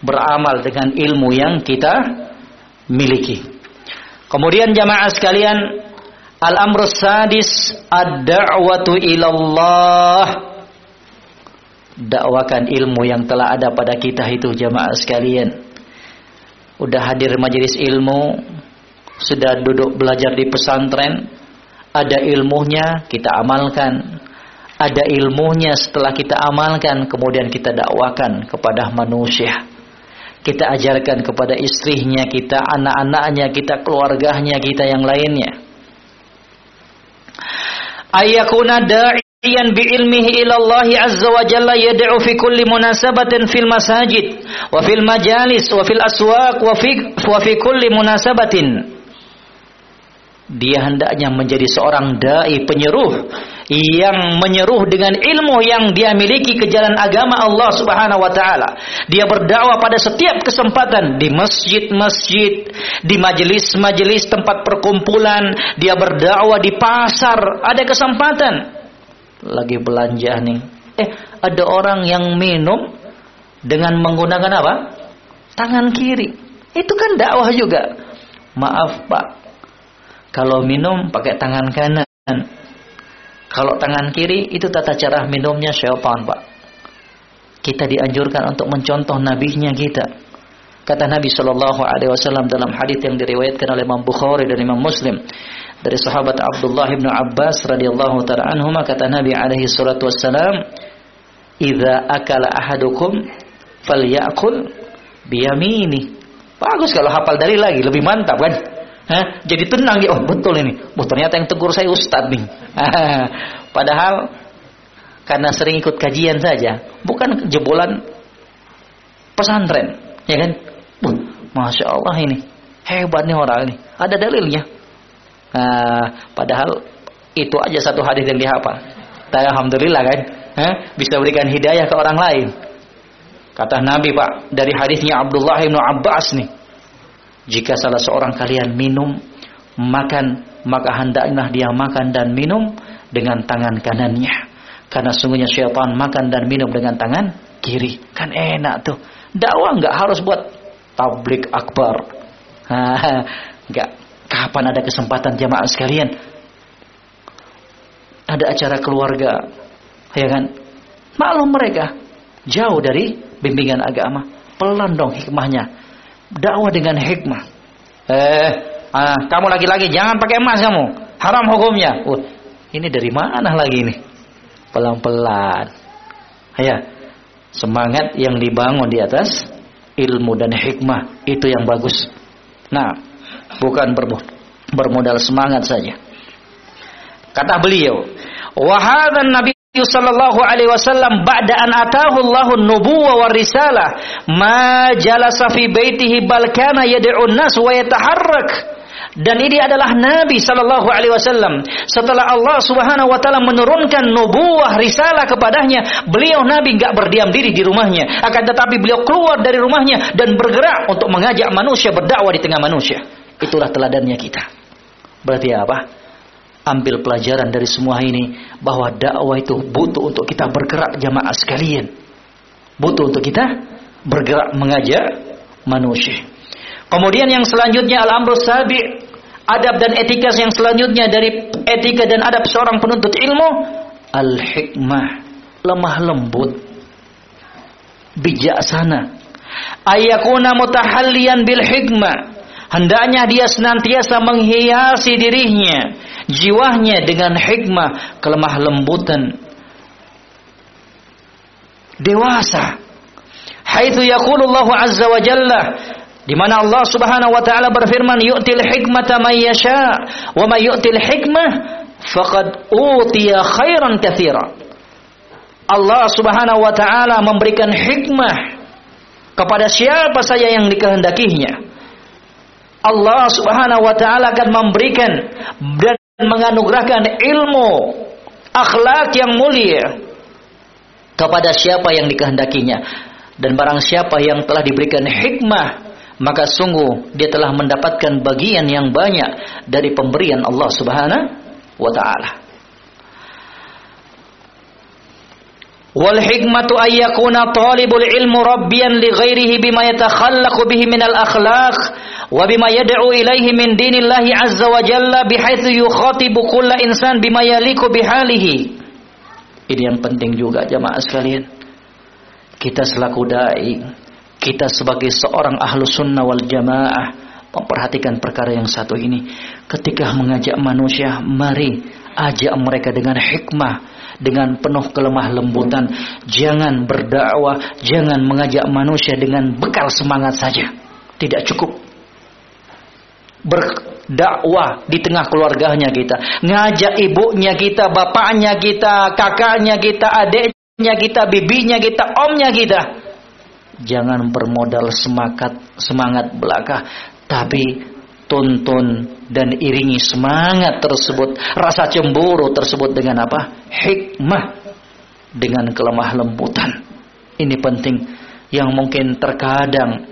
beramal dengan ilmu yang kita miliki. Kemudian jamaah sekalian, al-amru sadis ad-da'watu ilallah. Dakwakan ilmu yang telah ada pada kita itu jamaah sekalian. Udah hadir majelis ilmu, sudah duduk belajar di pesantren, ada ilmunya kita amalkan. Ada ilmunya setelah kita amalkan kemudian kita dakwakan kepada manusia. Kita ajarkan kepada istrinya kita anak-anaknya kita keluarganya kita yang lainnya. Ayakuna da'iyan bi ilmihi ila azza wa jalla yad'u fi kulli munasabatin fil masajid wa fil majalis wa fil aswaq wa fi wa fi kulli munasabatin dia hendaknya menjadi seorang dai penyeruh yang menyeruh dengan ilmu yang dia miliki ke jalan agama Allah Subhanahu wa taala. Dia berdakwah pada setiap kesempatan di masjid-masjid, di majelis-majelis tempat perkumpulan, dia berdakwah di pasar, ada kesempatan. Lagi belanja nih. Eh, ada orang yang minum dengan menggunakan apa? Tangan kiri. Itu kan dakwah juga. Maaf, Pak kalau minum pakai tangan kanan. Kalau tangan kiri itu tata cara minumnya syaitan, Pak. Kita dianjurkan untuk mencontoh nabinya kita. Kata Nabi Shallallahu Alaihi Wasallam dalam hadis yang diriwayatkan oleh Imam Bukhari dan Imam Muslim dari sahabat Abdullah bin Abbas radhiyallahu taala anhu kata Nabi alaihi salatu wassalam "Idza akala ahadukum falyakul biyamini." Bagus kalau hafal dari lagi lebih mantap kan? Hah? Jadi tenang ya, oh betul ini. Oh, ternyata yang tegur saya ustad nih. Padahal karena sering ikut kajian saja, bukan jebolan pesantren, ya kan? Uh, Masya Allah ini hebat nih orang ini. Ada dalilnya. Nah, padahal itu aja satu hadis yang dihafal. Tapi alhamdulillah kan, Hah? bisa berikan hidayah ke orang lain. Kata Nabi Pak dari hadisnya Abdullah bin Abbas nih. Jika salah seorang kalian minum, makan, maka hendaklah dia makan dan minum dengan tangan kanannya. Karena sungguhnya syaitan makan dan minum dengan tangan kiri. Kan enak tuh. Dakwah nggak harus buat tablik akbar. Nggak. Kapan ada kesempatan jamaah sekalian? Ada acara keluarga, ya kan? Maklum mereka jauh dari bimbingan agama. Pelan dong hikmahnya dakwah dengan hikmah. Eh, ah, kamu lagi-lagi jangan pakai emas kamu. Haram hukumnya. Uh, ini dari mana lagi ini? Pelan-pelan. Ya. Semangat yang dibangun di atas ilmu dan hikmah itu yang bagus. Nah, bukan bermodal semangat saja. Kata beliau, "Wahadzan nabi sallallahu alaihi wasallam ba'da an atahu Allahu nubuwah wa risalah ma jalasa fi baitihi bal kana yad'u nas wa Dan ini adalah Nabi Sallallahu Alaihi Wasallam. Setelah Allah Subhanahu Wa Taala menurunkan nubuah risalah kepadanya, beliau Nabi nggak berdiam diri di rumahnya, akan tetapi beliau keluar dari rumahnya dan bergerak untuk mengajak manusia berdakwah di tengah manusia. Itulah teladannya kita. Berarti apa? Ambil pelajaran dari semua ini bahwa dakwah itu butuh untuk kita bergerak jamaah sekalian. Butuh untuk kita bergerak mengajak manusia. Kemudian yang selanjutnya al-amru sabi. Adab dan etika yang selanjutnya dari etika dan adab seorang penuntut ilmu al-hikmah. Lemah lembut. Bijaksana. Ayakuna mutahallian bil hikmah hendaknya dia senantiasa menghiasi dirinya jiwanya dengan hikmah kelemah lembutan dewasa haitsu yaqulu Allah azza wa jalla di mana Allah Subhanahu wa taala berfirman yu'til hikmata may yasha wa may yu'til hikmah faqad utiya khairan katsira. Allah Subhanahu wa taala memberikan hikmah kepada siapa saja yang dikehendakinya. Allah Subhanahu wa taala akan memberikan dan menganugerahkan ilmu akhlak yang mulia kepada siapa yang dikehendakinya dan barang siapa yang telah diberikan hikmah maka sungguh dia telah mendapatkan bagian yang banyak dari pemberian Allah Subhanahu wa taala. Wal hikmatu ay yakuna talibul ilmu rabbiyan li ghairihi bima yatakhallaqu bihi min al akhlaq wa bima yad'u ilaihi min dinillahi azza wa jalla bihaitsu yukhatibu kulla insan bima yaliku bihalihi. Ini yang penting juga jamaah sekalian. Kita selaku dai kita sebagai seorang ahlu sunnah wal jamaah memperhatikan perkara yang satu ini. Ketika mengajak manusia, mari ajak mereka dengan hikmah, dengan penuh kelemah lembutan. Jangan berdakwah, jangan mengajak manusia dengan bekal semangat saja. Tidak cukup. Berdakwah di tengah keluarganya kita. Ngajak ibunya kita, bapaknya kita, kakaknya kita, adiknya kita, bibinya kita, omnya kita Jangan bermodal semangat semangat belaka, tapi tuntun dan iringi semangat tersebut, rasa cemburu tersebut dengan apa? Hikmah dengan kelemah lembutan. Ini penting yang mungkin terkadang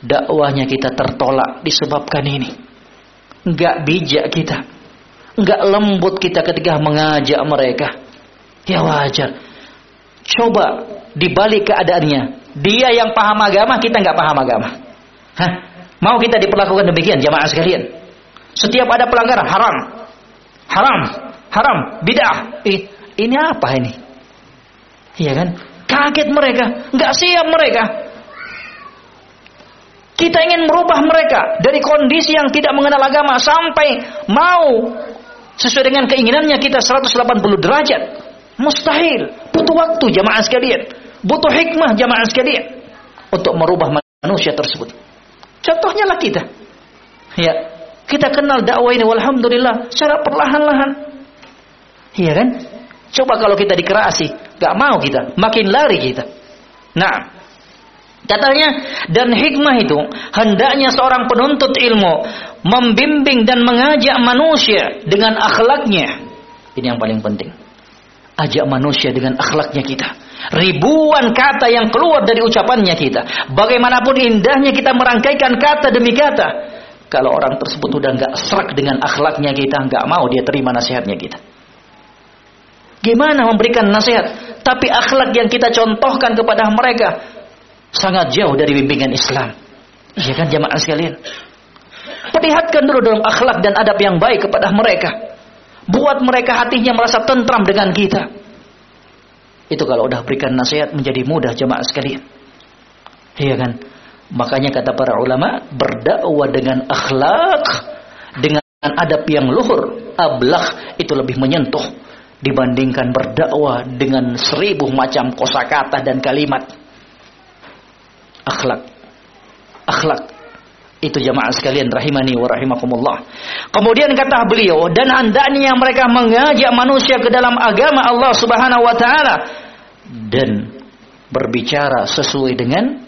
dakwahnya kita tertolak disebabkan ini. Enggak bijak kita. Enggak lembut kita ketika mengajak mereka. Ya wajar. Coba dibalik keadaannya. Dia yang paham agama, kita nggak paham agama. Hah? Mau kita diperlakukan demikian, jamaah sekalian? Setiap ada pelanggaran, haram. Haram. Haram. Bid'ah. Eh, ini apa ini? Iya kan? Kaget mereka. nggak siap mereka. Kita ingin merubah mereka dari kondisi yang tidak mengenal agama sampai mau sesuai dengan keinginannya kita 180 derajat. Mustahil. Butuh waktu jamaah sekalian. Butuh hikmah jamaah sekalian untuk merubah manusia tersebut. Contohnya lah kita. Ya, kita kenal dakwah ini walhamdulillah secara perlahan-lahan. Iya kan? Coba kalau kita dikerasi, gak mau kita, makin lari kita. Nah, katanya dan hikmah itu hendaknya seorang penuntut ilmu membimbing dan mengajak manusia dengan akhlaknya. Ini yang paling penting. Ajak manusia dengan akhlaknya kita Ribuan kata yang keluar dari ucapannya kita. Bagaimanapun indahnya kita merangkaikan kata demi kata. Kalau orang tersebut udah nggak serak dengan akhlaknya kita, nggak mau dia terima nasihatnya kita. Gimana memberikan nasihat? Tapi akhlak yang kita contohkan kepada mereka sangat jauh dari bimbingan Islam. Iya kan jamaah sekalian? Perlihatkan dulu dalam akhlak dan adab yang baik kepada mereka. Buat mereka hatinya merasa tentram dengan kita. Itu kalau udah berikan nasihat menjadi mudah jemaah sekalian. Iya kan? Makanya kata para ulama, berdakwah dengan akhlak, dengan adab yang luhur, ablak itu lebih menyentuh dibandingkan berdakwah dengan seribu macam kosakata dan kalimat. Akhlak. Akhlak. Itu jamaah sekalian rahimani wa rahimakumullah. Kemudian kata beliau, dan hendaknya mereka mengajak manusia ke dalam agama Allah Subhanahu wa taala dan berbicara sesuai dengan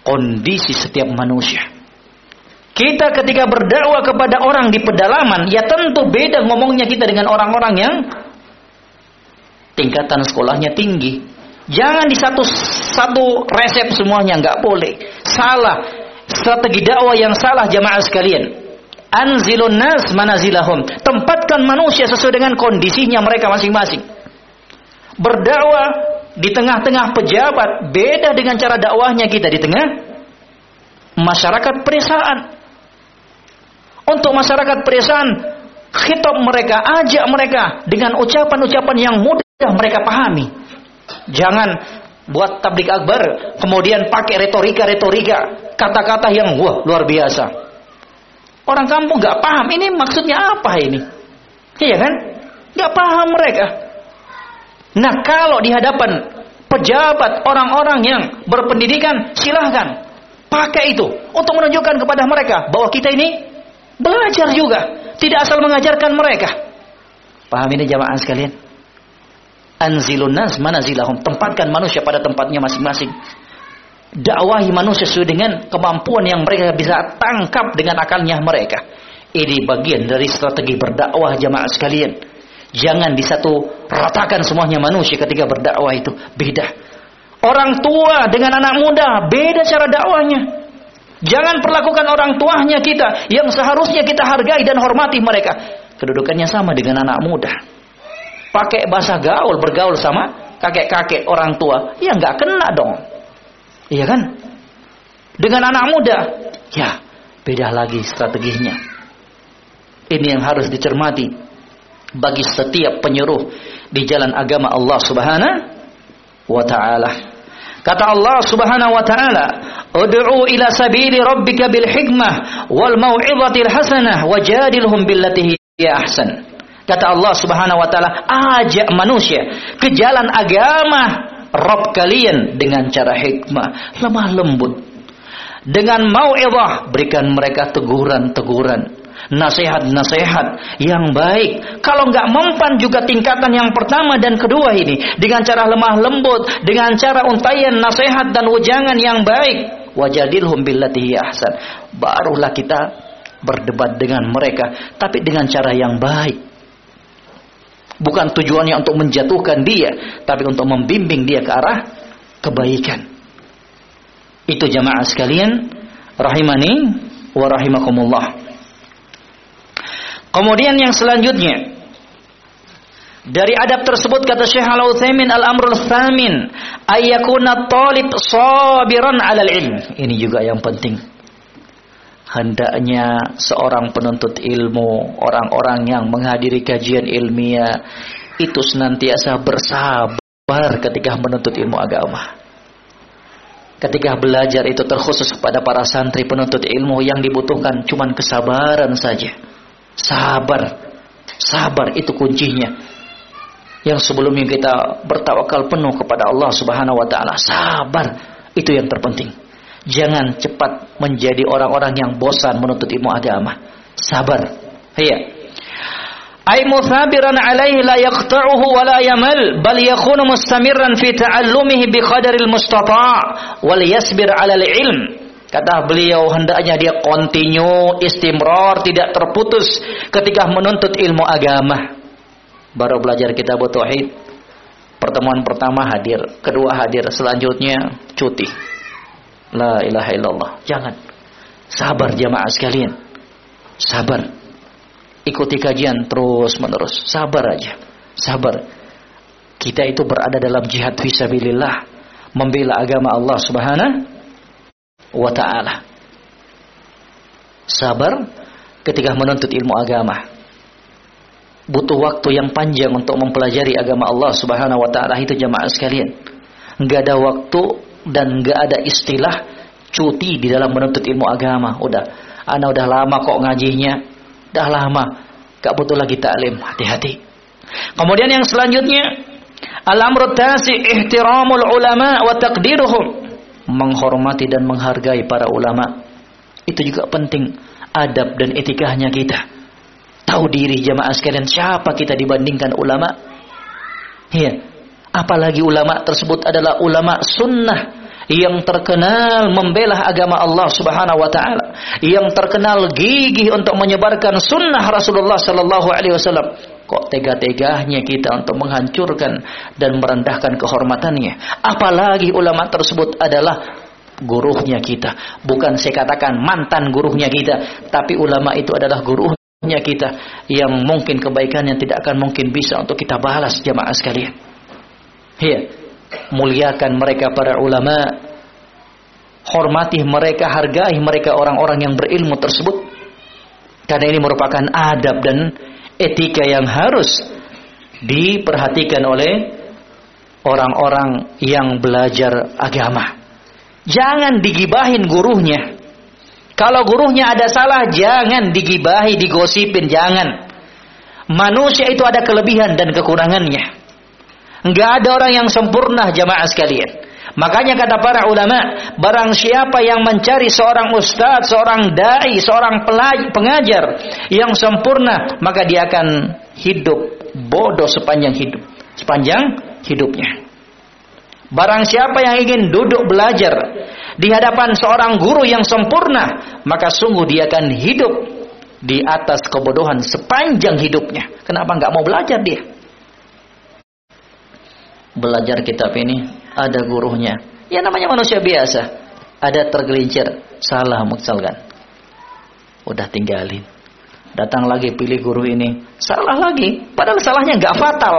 kondisi setiap manusia. Kita ketika berdakwah kepada orang di pedalaman, ya tentu beda ngomongnya kita dengan orang-orang yang tingkatan sekolahnya tinggi. Jangan di satu satu resep semuanya nggak boleh. Salah. Strategi dakwah yang salah jamaah sekalian. Anzilun nas manazilahum. Tempatkan manusia sesuai dengan kondisinya mereka masing-masing. Berdakwah di tengah-tengah pejabat beda dengan cara dakwahnya kita di tengah masyarakat pedesaan. Untuk masyarakat pedesaan, khitab mereka, ajak mereka dengan ucapan-ucapan yang mudah mereka pahami. Jangan buat tablik akbar, kemudian pakai retorika-retorika, kata-kata yang wah luar biasa. Orang kampung nggak paham ini maksudnya apa ini, iya kan? Nggak paham mereka. Nah kalau di hadapan pejabat orang-orang yang berpendidikan, silahkan pakai itu untuk menunjukkan kepada mereka bahwa kita ini Belajar juga, tidak asal mengajarkan mereka. Paham ini jamaah sekalian? Anzilun nas manazilahum, tempatkan manusia pada tempatnya masing-masing. Dakwahi manusia sesuai dengan kemampuan yang mereka bisa tangkap dengan akalnya mereka. Ini bagian dari strategi berdakwah jamaah sekalian. Jangan di satu ratakan semuanya manusia ketika berdakwah itu beda. Orang tua dengan anak muda beda cara dakwahnya. Jangan perlakukan orang tuanya kita yang seharusnya kita hargai dan hormati mereka. Kedudukannya sama dengan anak muda. Pakai bahasa gaul, bergaul sama kakek-kakek orang tua. Ya nggak kena dong. Iya kan? Dengan anak muda, ya beda lagi strateginya. Ini yang harus dicermati bagi setiap penyuruh di jalan agama Allah Subhanahu wa taala. Kata Allah Subhanahu wa taala, "Ud'u ila sabili rabbika bil hikmah wal mau'izatil hasanah wajadilhum billati hiya ahsan." Kata Allah Subhanahu wa taala, ajak manusia ke jalan agama Rabb kalian dengan cara hikmah, lemah lembut. Dengan mau'izah, berikan mereka teguran-teguran nasihat-nasihat yang baik. Kalau nggak mempan juga tingkatan yang pertama dan kedua ini dengan cara lemah lembut, dengan cara untayan nasihat dan ujangan yang baik. Wajadilhum billati ahsan. Barulah kita berdebat dengan mereka, tapi dengan cara yang baik. Bukan tujuannya untuk menjatuhkan dia, tapi untuk membimbing dia ke arah kebaikan. Itu jamaah sekalian, rahimani wa rahimakumullah. Kemudian yang selanjutnya dari adab tersebut kata Syekh Al-Utsaimin al-amrul tsamin ayyakuna talib sabiran 'alal ilm. Ini juga yang penting. Hendaknya seorang penuntut ilmu, orang-orang yang menghadiri kajian ilmiah itu senantiasa bersabar ketika menuntut ilmu agama. Ketika belajar itu terkhusus kepada para santri penuntut ilmu yang dibutuhkan cuman kesabaran saja Sabar. Sabar itu kuncinya. Yang sebelumnya kita bertawakal penuh kepada Allah Subhanahu wa taala. Sabar itu yang terpenting. Jangan cepat menjadi orang-orang yang bosan menuntut ilmu agama. Sabar. Iya. Ay muthabiran alaihi la yaqta'uhu wa la yamal bal yakunu mustamirran fi ta'allumihi bi qadaril mustata' wal yasbir 'ala al-ilm Kata beliau hendaknya dia kontinu, istimror, tidak terputus ketika menuntut ilmu agama. Baru belajar kita tauhid. Pertemuan pertama hadir, kedua hadir, selanjutnya cuti. La ilaha illallah. Jangan. Sabar jamaah sekalian. Sabar. Ikuti kajian terus menerus. Sabar aja. Sabar. Kita itu berada dalam jihad fisabilillah. Membela agama Allah subhanahu wa ta'ala. Sabar ketika menuntut ilmu agama. Butuh waktu yang panjang untuk mempelajari agama Allah Subhanahu wa taala itu jamaah sekalian. Enggak ada waktu dan enggak ada istilah cuti di dalam menuntut ilmu agama. Udah, ana udah lama kok ngajinya. Udah lama. Gak butuh lagi taklim. Hati-hati. Kemudian yang selanjutnya Al-amru tasi ihtiramul ulama wa taqdiruhum menghormati dan menghargai para ulama. Itu juga penting adab dan etikanya kita. Tahu diri jamaah sekalian siapa kita dibandingkan ulama. Iya. Apalagi ulama tersebut adalah ulama sunnah yang terkenal membela agama Allah Subhanahu wa taala, yang terkenal gigih untuk menyebarkan sunnah Rasulullah sallallahu alaihi wasallam. Kok tega-teganya kita untuk menghancurkan dan merendahkan kehormatannya? Apalagi ulama tersebut adalah gurunya kita. Bukan saya katakan mantan gurunya kita, tapi ulama itu adalah gurunya kita yang mungkin kebaikannya tidak akan mungkin bisa untuk kita balas jamaah sekalian. Ya, muliakan mereka para ulama, hormati mereka, hargai mereka orang-orang yang berilmu tersebut. Karena ini merupakan adab dan etika yang harus diperhatikan oleh orang-orang yang belajar agama. Jangan digibahin gurunya. Kalau gurunya ada salah, jangan digibahi, digosipin, jangan. Manusia itu ada kelebihan dan kekurangannya. Enggak ada orang yang sempurna jamaah sekalian. Makanya kata para ulama, barang siapa yang mencari seorang ustadz, seorang dai, seorang pengajar yang sempurna, maka dia akan hidup bodoh sepanjang hidup, sepanjang hidupnya. Barang siapa yang ingin duduk belajar di hadapan seorang guru yang sempurna, maka sungguh dia akan hidup di atas kebodohan sepanjang hidupnya. Kenapa nggak mau belajar dia? Belajar kitab ini ada gurunya. Ya namanya manusia biasa. Ada tergelincir, salah misalkan. Udah tinggalin. Datang lagi pilih guru ini, salah lagi. Padahal salahnya nggak fatal.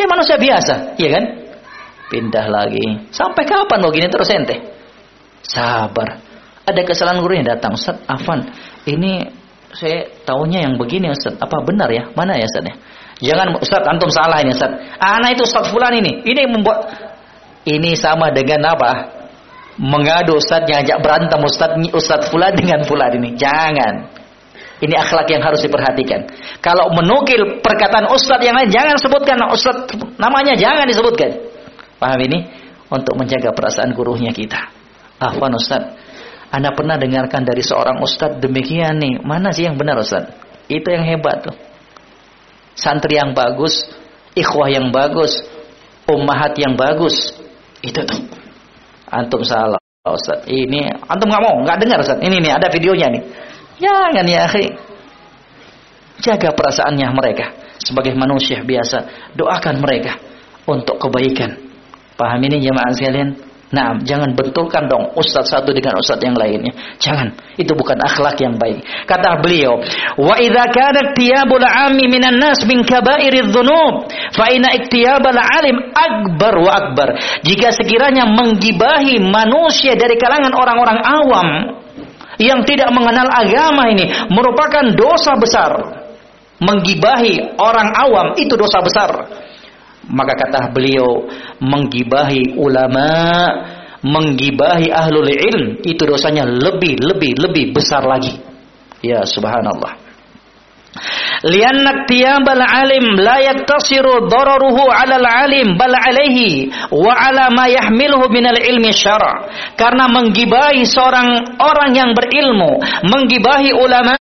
Ya manusia biasa, iya kan? Pindah lagi. Sampai kapan lo gini terus ente? Sabar. Ada kesalahan gurunya datang, Ustaz Afan, ini saya tahunya yang begini Ustaz. Apa benar ya? Mana ya Ustaz ya? Jangan Ustaz antum salah ini Ustaz. Anak itu Ustaz fulan ini. Ini membuat ini sama dengan apa? Mengadu Ustaz ajak berantem Ustaz Ustaz fulan dengan fulan ini. Jangan. Ini akhlak yang harus diperhatikan. Kalau menukil perkataan Ustaz yang lain jangan sebutkan Ustaz namanya jangan disebutkan. Paham ini? Untuk menjaga perasaan gurunya kita. Afwan Ustaz. Anda pernah dengarkan dari seorang Ustaz demikian nih. Mana sih yang benar Ustaz? Itu yang hebat tuh santri yang bagus, ikhwah yang bagus, ummahat yang bagus. Itu tuh. Antum salah, Ustaz. Ini antum nggak mau, nggak dengar Ustaz. Ini nih ada videonya nih. Jangan ya, akhi. Jaga perasaannya mereka sebagai manusia biasa. Doakan mereka untuk kebaikan. Paham ini jemaah sekalian? Nah, jangan benturkan dong ustaz satu dengan ustaz yang lainnya. Jangan. Itu bukan akhlak yang baik. Kata beliau, "Wa idza kana tiyabul 'ami minan nas min kaba'iriz dzunub, fa inna iktiyabal 'alim akbar wa akbar." Jika sekiranya menggibahi manusia dari kalangan orang-orang awam yang tidak mengenal agama ini merupakan dosa besar. Menggibahi orang awam itu dosa besar maka kata beliau menggibahi ulama, menggibahi ahlul ilm itu dosanya lebih lebih lebih besar lagi. Ya subhanallah. Lianna tiyabal alim la yaktasiru dararuhu 'ala al-alim bal 'alaihi wa 'ala ma yahmiluhu min al-ilmi syara'. Karena menggibahi seorang orang yang berilmu, menggibahi ulama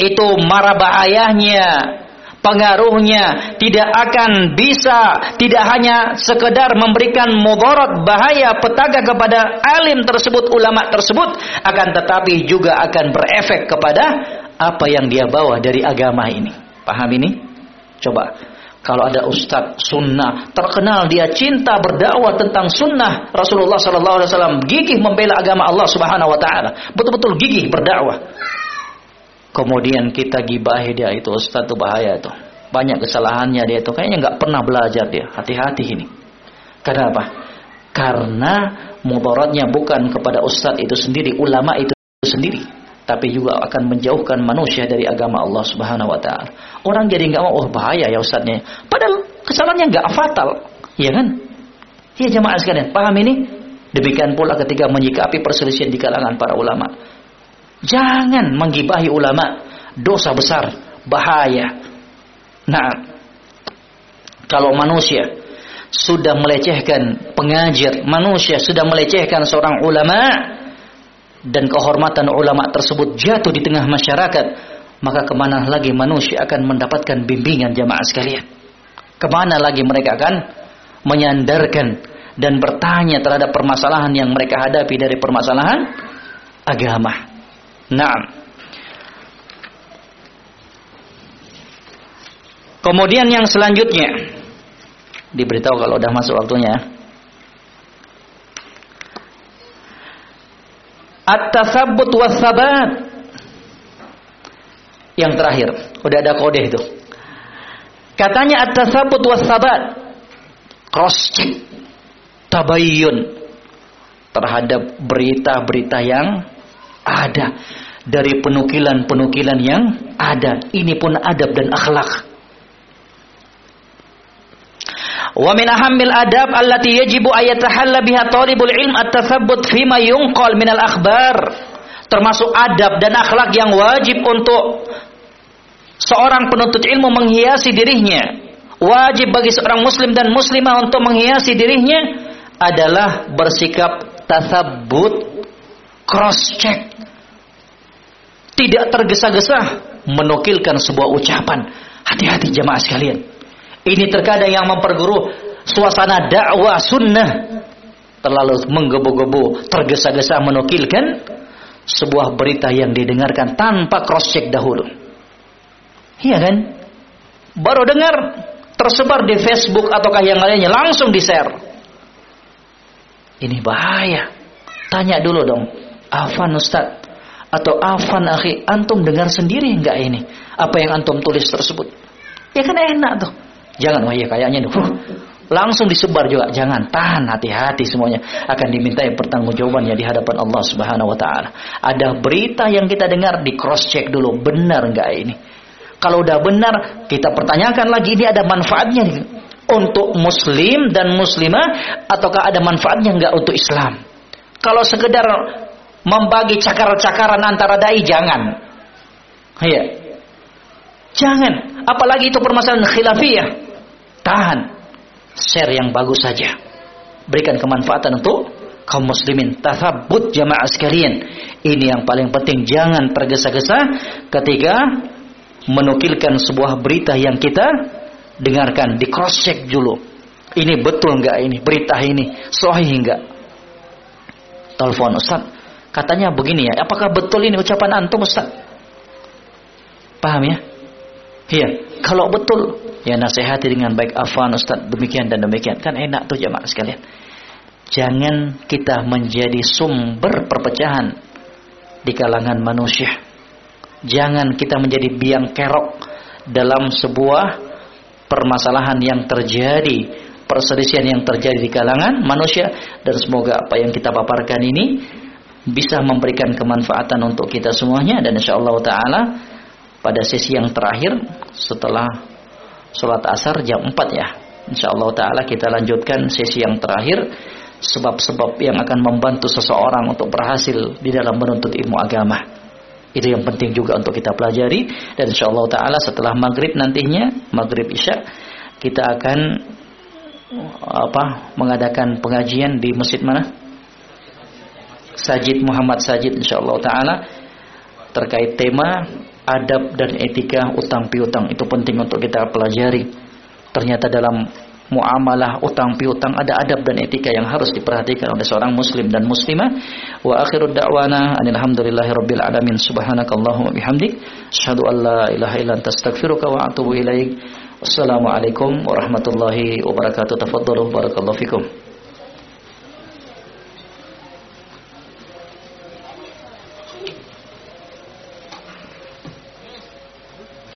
itu marah bahayanya pengaruhnya tidak akan bisa tidak hanya sekedar memberikan mudarat bahaya petaka kepada alim tersebut ulama tersebut akan tetapi juga akan berefek kepada apa yang dia bawa dari agama ini. Paham ini? Coba kalau ada ustadz sunnah terkenal dia cinta berdakwah tentang sunnah Rasulullah Sallallahu Alaihi Wasallam gigih membela agama Allah Subhanahu Wa Taala. Betul-betul gigih berdakwah Kemudian kita gibahi dia itu Ustaz itu bahaya itu. Banyak kesalahannya dia itu kayaknya nggak pernah belajar dia. Hati-hati ini. Karena apa? Karena mudaratnya bukan kepada Ustaz itu sendiri, ulama itu sendiri, tapi juga akan menjauhkan manusia dari agama Allah Subhanahu wa taala. Orang jadi nggak mau, oh bahaya ya Ustaznya. Padahal kesalahannya nggak fatal, ya kan? Ya jemaah sekalian, paham ini? Demikian pula ketika menyikapi perselisihan di kalangan para ulama Jangan menggibahi ulama, dosa besar, bahaya. Nah, kalau manusia sudah melecehkan pengajar, manusia sudah melecehkan seorang ulama dan kehormatan ulama tersebut jatuh di tengah masyarakat, maka ke mana lagi manusia akan mendapatkan bimbingan jamaah sekalian? Ke mana lagi mereka akan menyandarkan dan bertanya terhadap permasalahan yang mereka hadapi dari permasalahan agama. Nah, kemudian yang selanjutnya diberitahu kalau udah masuk waktunya. At-tasabbut was sabat. Yang terakhir, udah ada kode itu. Katanya at-tasabbut was sabat. Cross check tabayyun terhadap berita-berita yang ada dari penukilan-penukilan yang ada. Ini pun adab dan akhlak. Wa min ahammil adab allati yajibu ayatahalla biha talibul ilm at-tathabbut fima yunqal minal akhbar. Termasuk adab dan akhlak yang wajib untuk seorang penuntut ilmu menghiasi dirinya. Wajib bagi seorang muslim dan muslimah untuk menghiasi dirinya adalah bersikap tasabbut cross check tidak tergesa-gesa menukilkan sebuah ucapan hati-hati jemaah sekalian ini terkadang yang memperguru suasana dakwah sunnah terlalu menggebu-gebu tergesa-gesa menukilkan sebuah berita yang didengarkan tanpa cross check dahulu iya kan baru dengar tersebar di Facebook ataukah yang lainnya langsung di share ini bahaya. Tanya dulu dong. Afan Ustaz. Atau Afan akhi. Antum dengar sendiri enggak ini? Apa yang antum tulis tersebut? Ya kan enak tuh. Jangan, wah ya kayaknya tuh. Langsung disebar juga. Jangan, tahan hati-hati semuanya. Akan diminta pertanggungjawabannya di hadapan Allah Subhanahu wa taala. Ada berita yang kita dengar di cross check dulu, benar enggak ini? Kalau udah benar, kita pertanyakan lagi ini ada manfaatnya untuk muslim dan muslimah ataukah ada manfaatnya enggak untuk Islam? Kalau sekedar membagi cakaran-cakaran antara dai jangan. Ya. Jangan, apalagi itu permasalahan khilafiyah. Tahan. Share yang bagus saja. Berikan kemanfaatan untuk kaum muslimin. Tathabut jamaah sekalian. Ini yang paling penting. Jangan tergesa-gesa ketika menukilkan sebuah berita yang kita dengarkan, di cross check dulu. Ini betul nggak ini berita ini sahih nggak? Telepon Ustaz, katanya begini ya. Apakah betul ini ucapan antum Ustaz? Paham ya? Iya. Kalau betul, ya nasihati dengan baik afan Ustaz demikian dan demikian. Kan enak tuh jemaah sekalian. Jangan kita menjadi sumber perpecahan di kalangan manusia. Jangan kita menjadi biang kerok dalam sebuah permasalahan yang terjadi, perselisihan yang terjadi di kalangan manusia dan semoga apa yang kita paparkan ini bisa memberikan kemanfaatan untuk kita semuanya dan insyaallah taala pada sesi yang terakhir setelah sholat asar jam 4 ya. Insyaallah taala kita lanjutkan sesi yang terakhir sebab-sebab yang akan membantu seseorang untuk berhasil di dalam menuntut ilmu agama. Itu yang penting juga untuk kita pelajari dan insyaallah taala setelah maghrib nantinya maghrib isya kita akan apa mengadakan pengajian di masjid mana? Sajid Muhammad Sajid insyaallah taala terkait tema adab dan etika utang piutang itu penting untuk kita pelajari. Ternyata dalam muamalah utang piutang ada adab dan etika yang harus diperhatikan oleh seorang muslim dan muslimah. Wa akhiru da'wana alhamdulillahi rabbil alamin. Subhanakallahumma bihamdik. Asyhadu an la ilaha illa anta astaghfiruka wa atubu ilaik. Wassalamu alaikum warahmatullahi wabarakatuh. Tafaddalu barakallahu fikum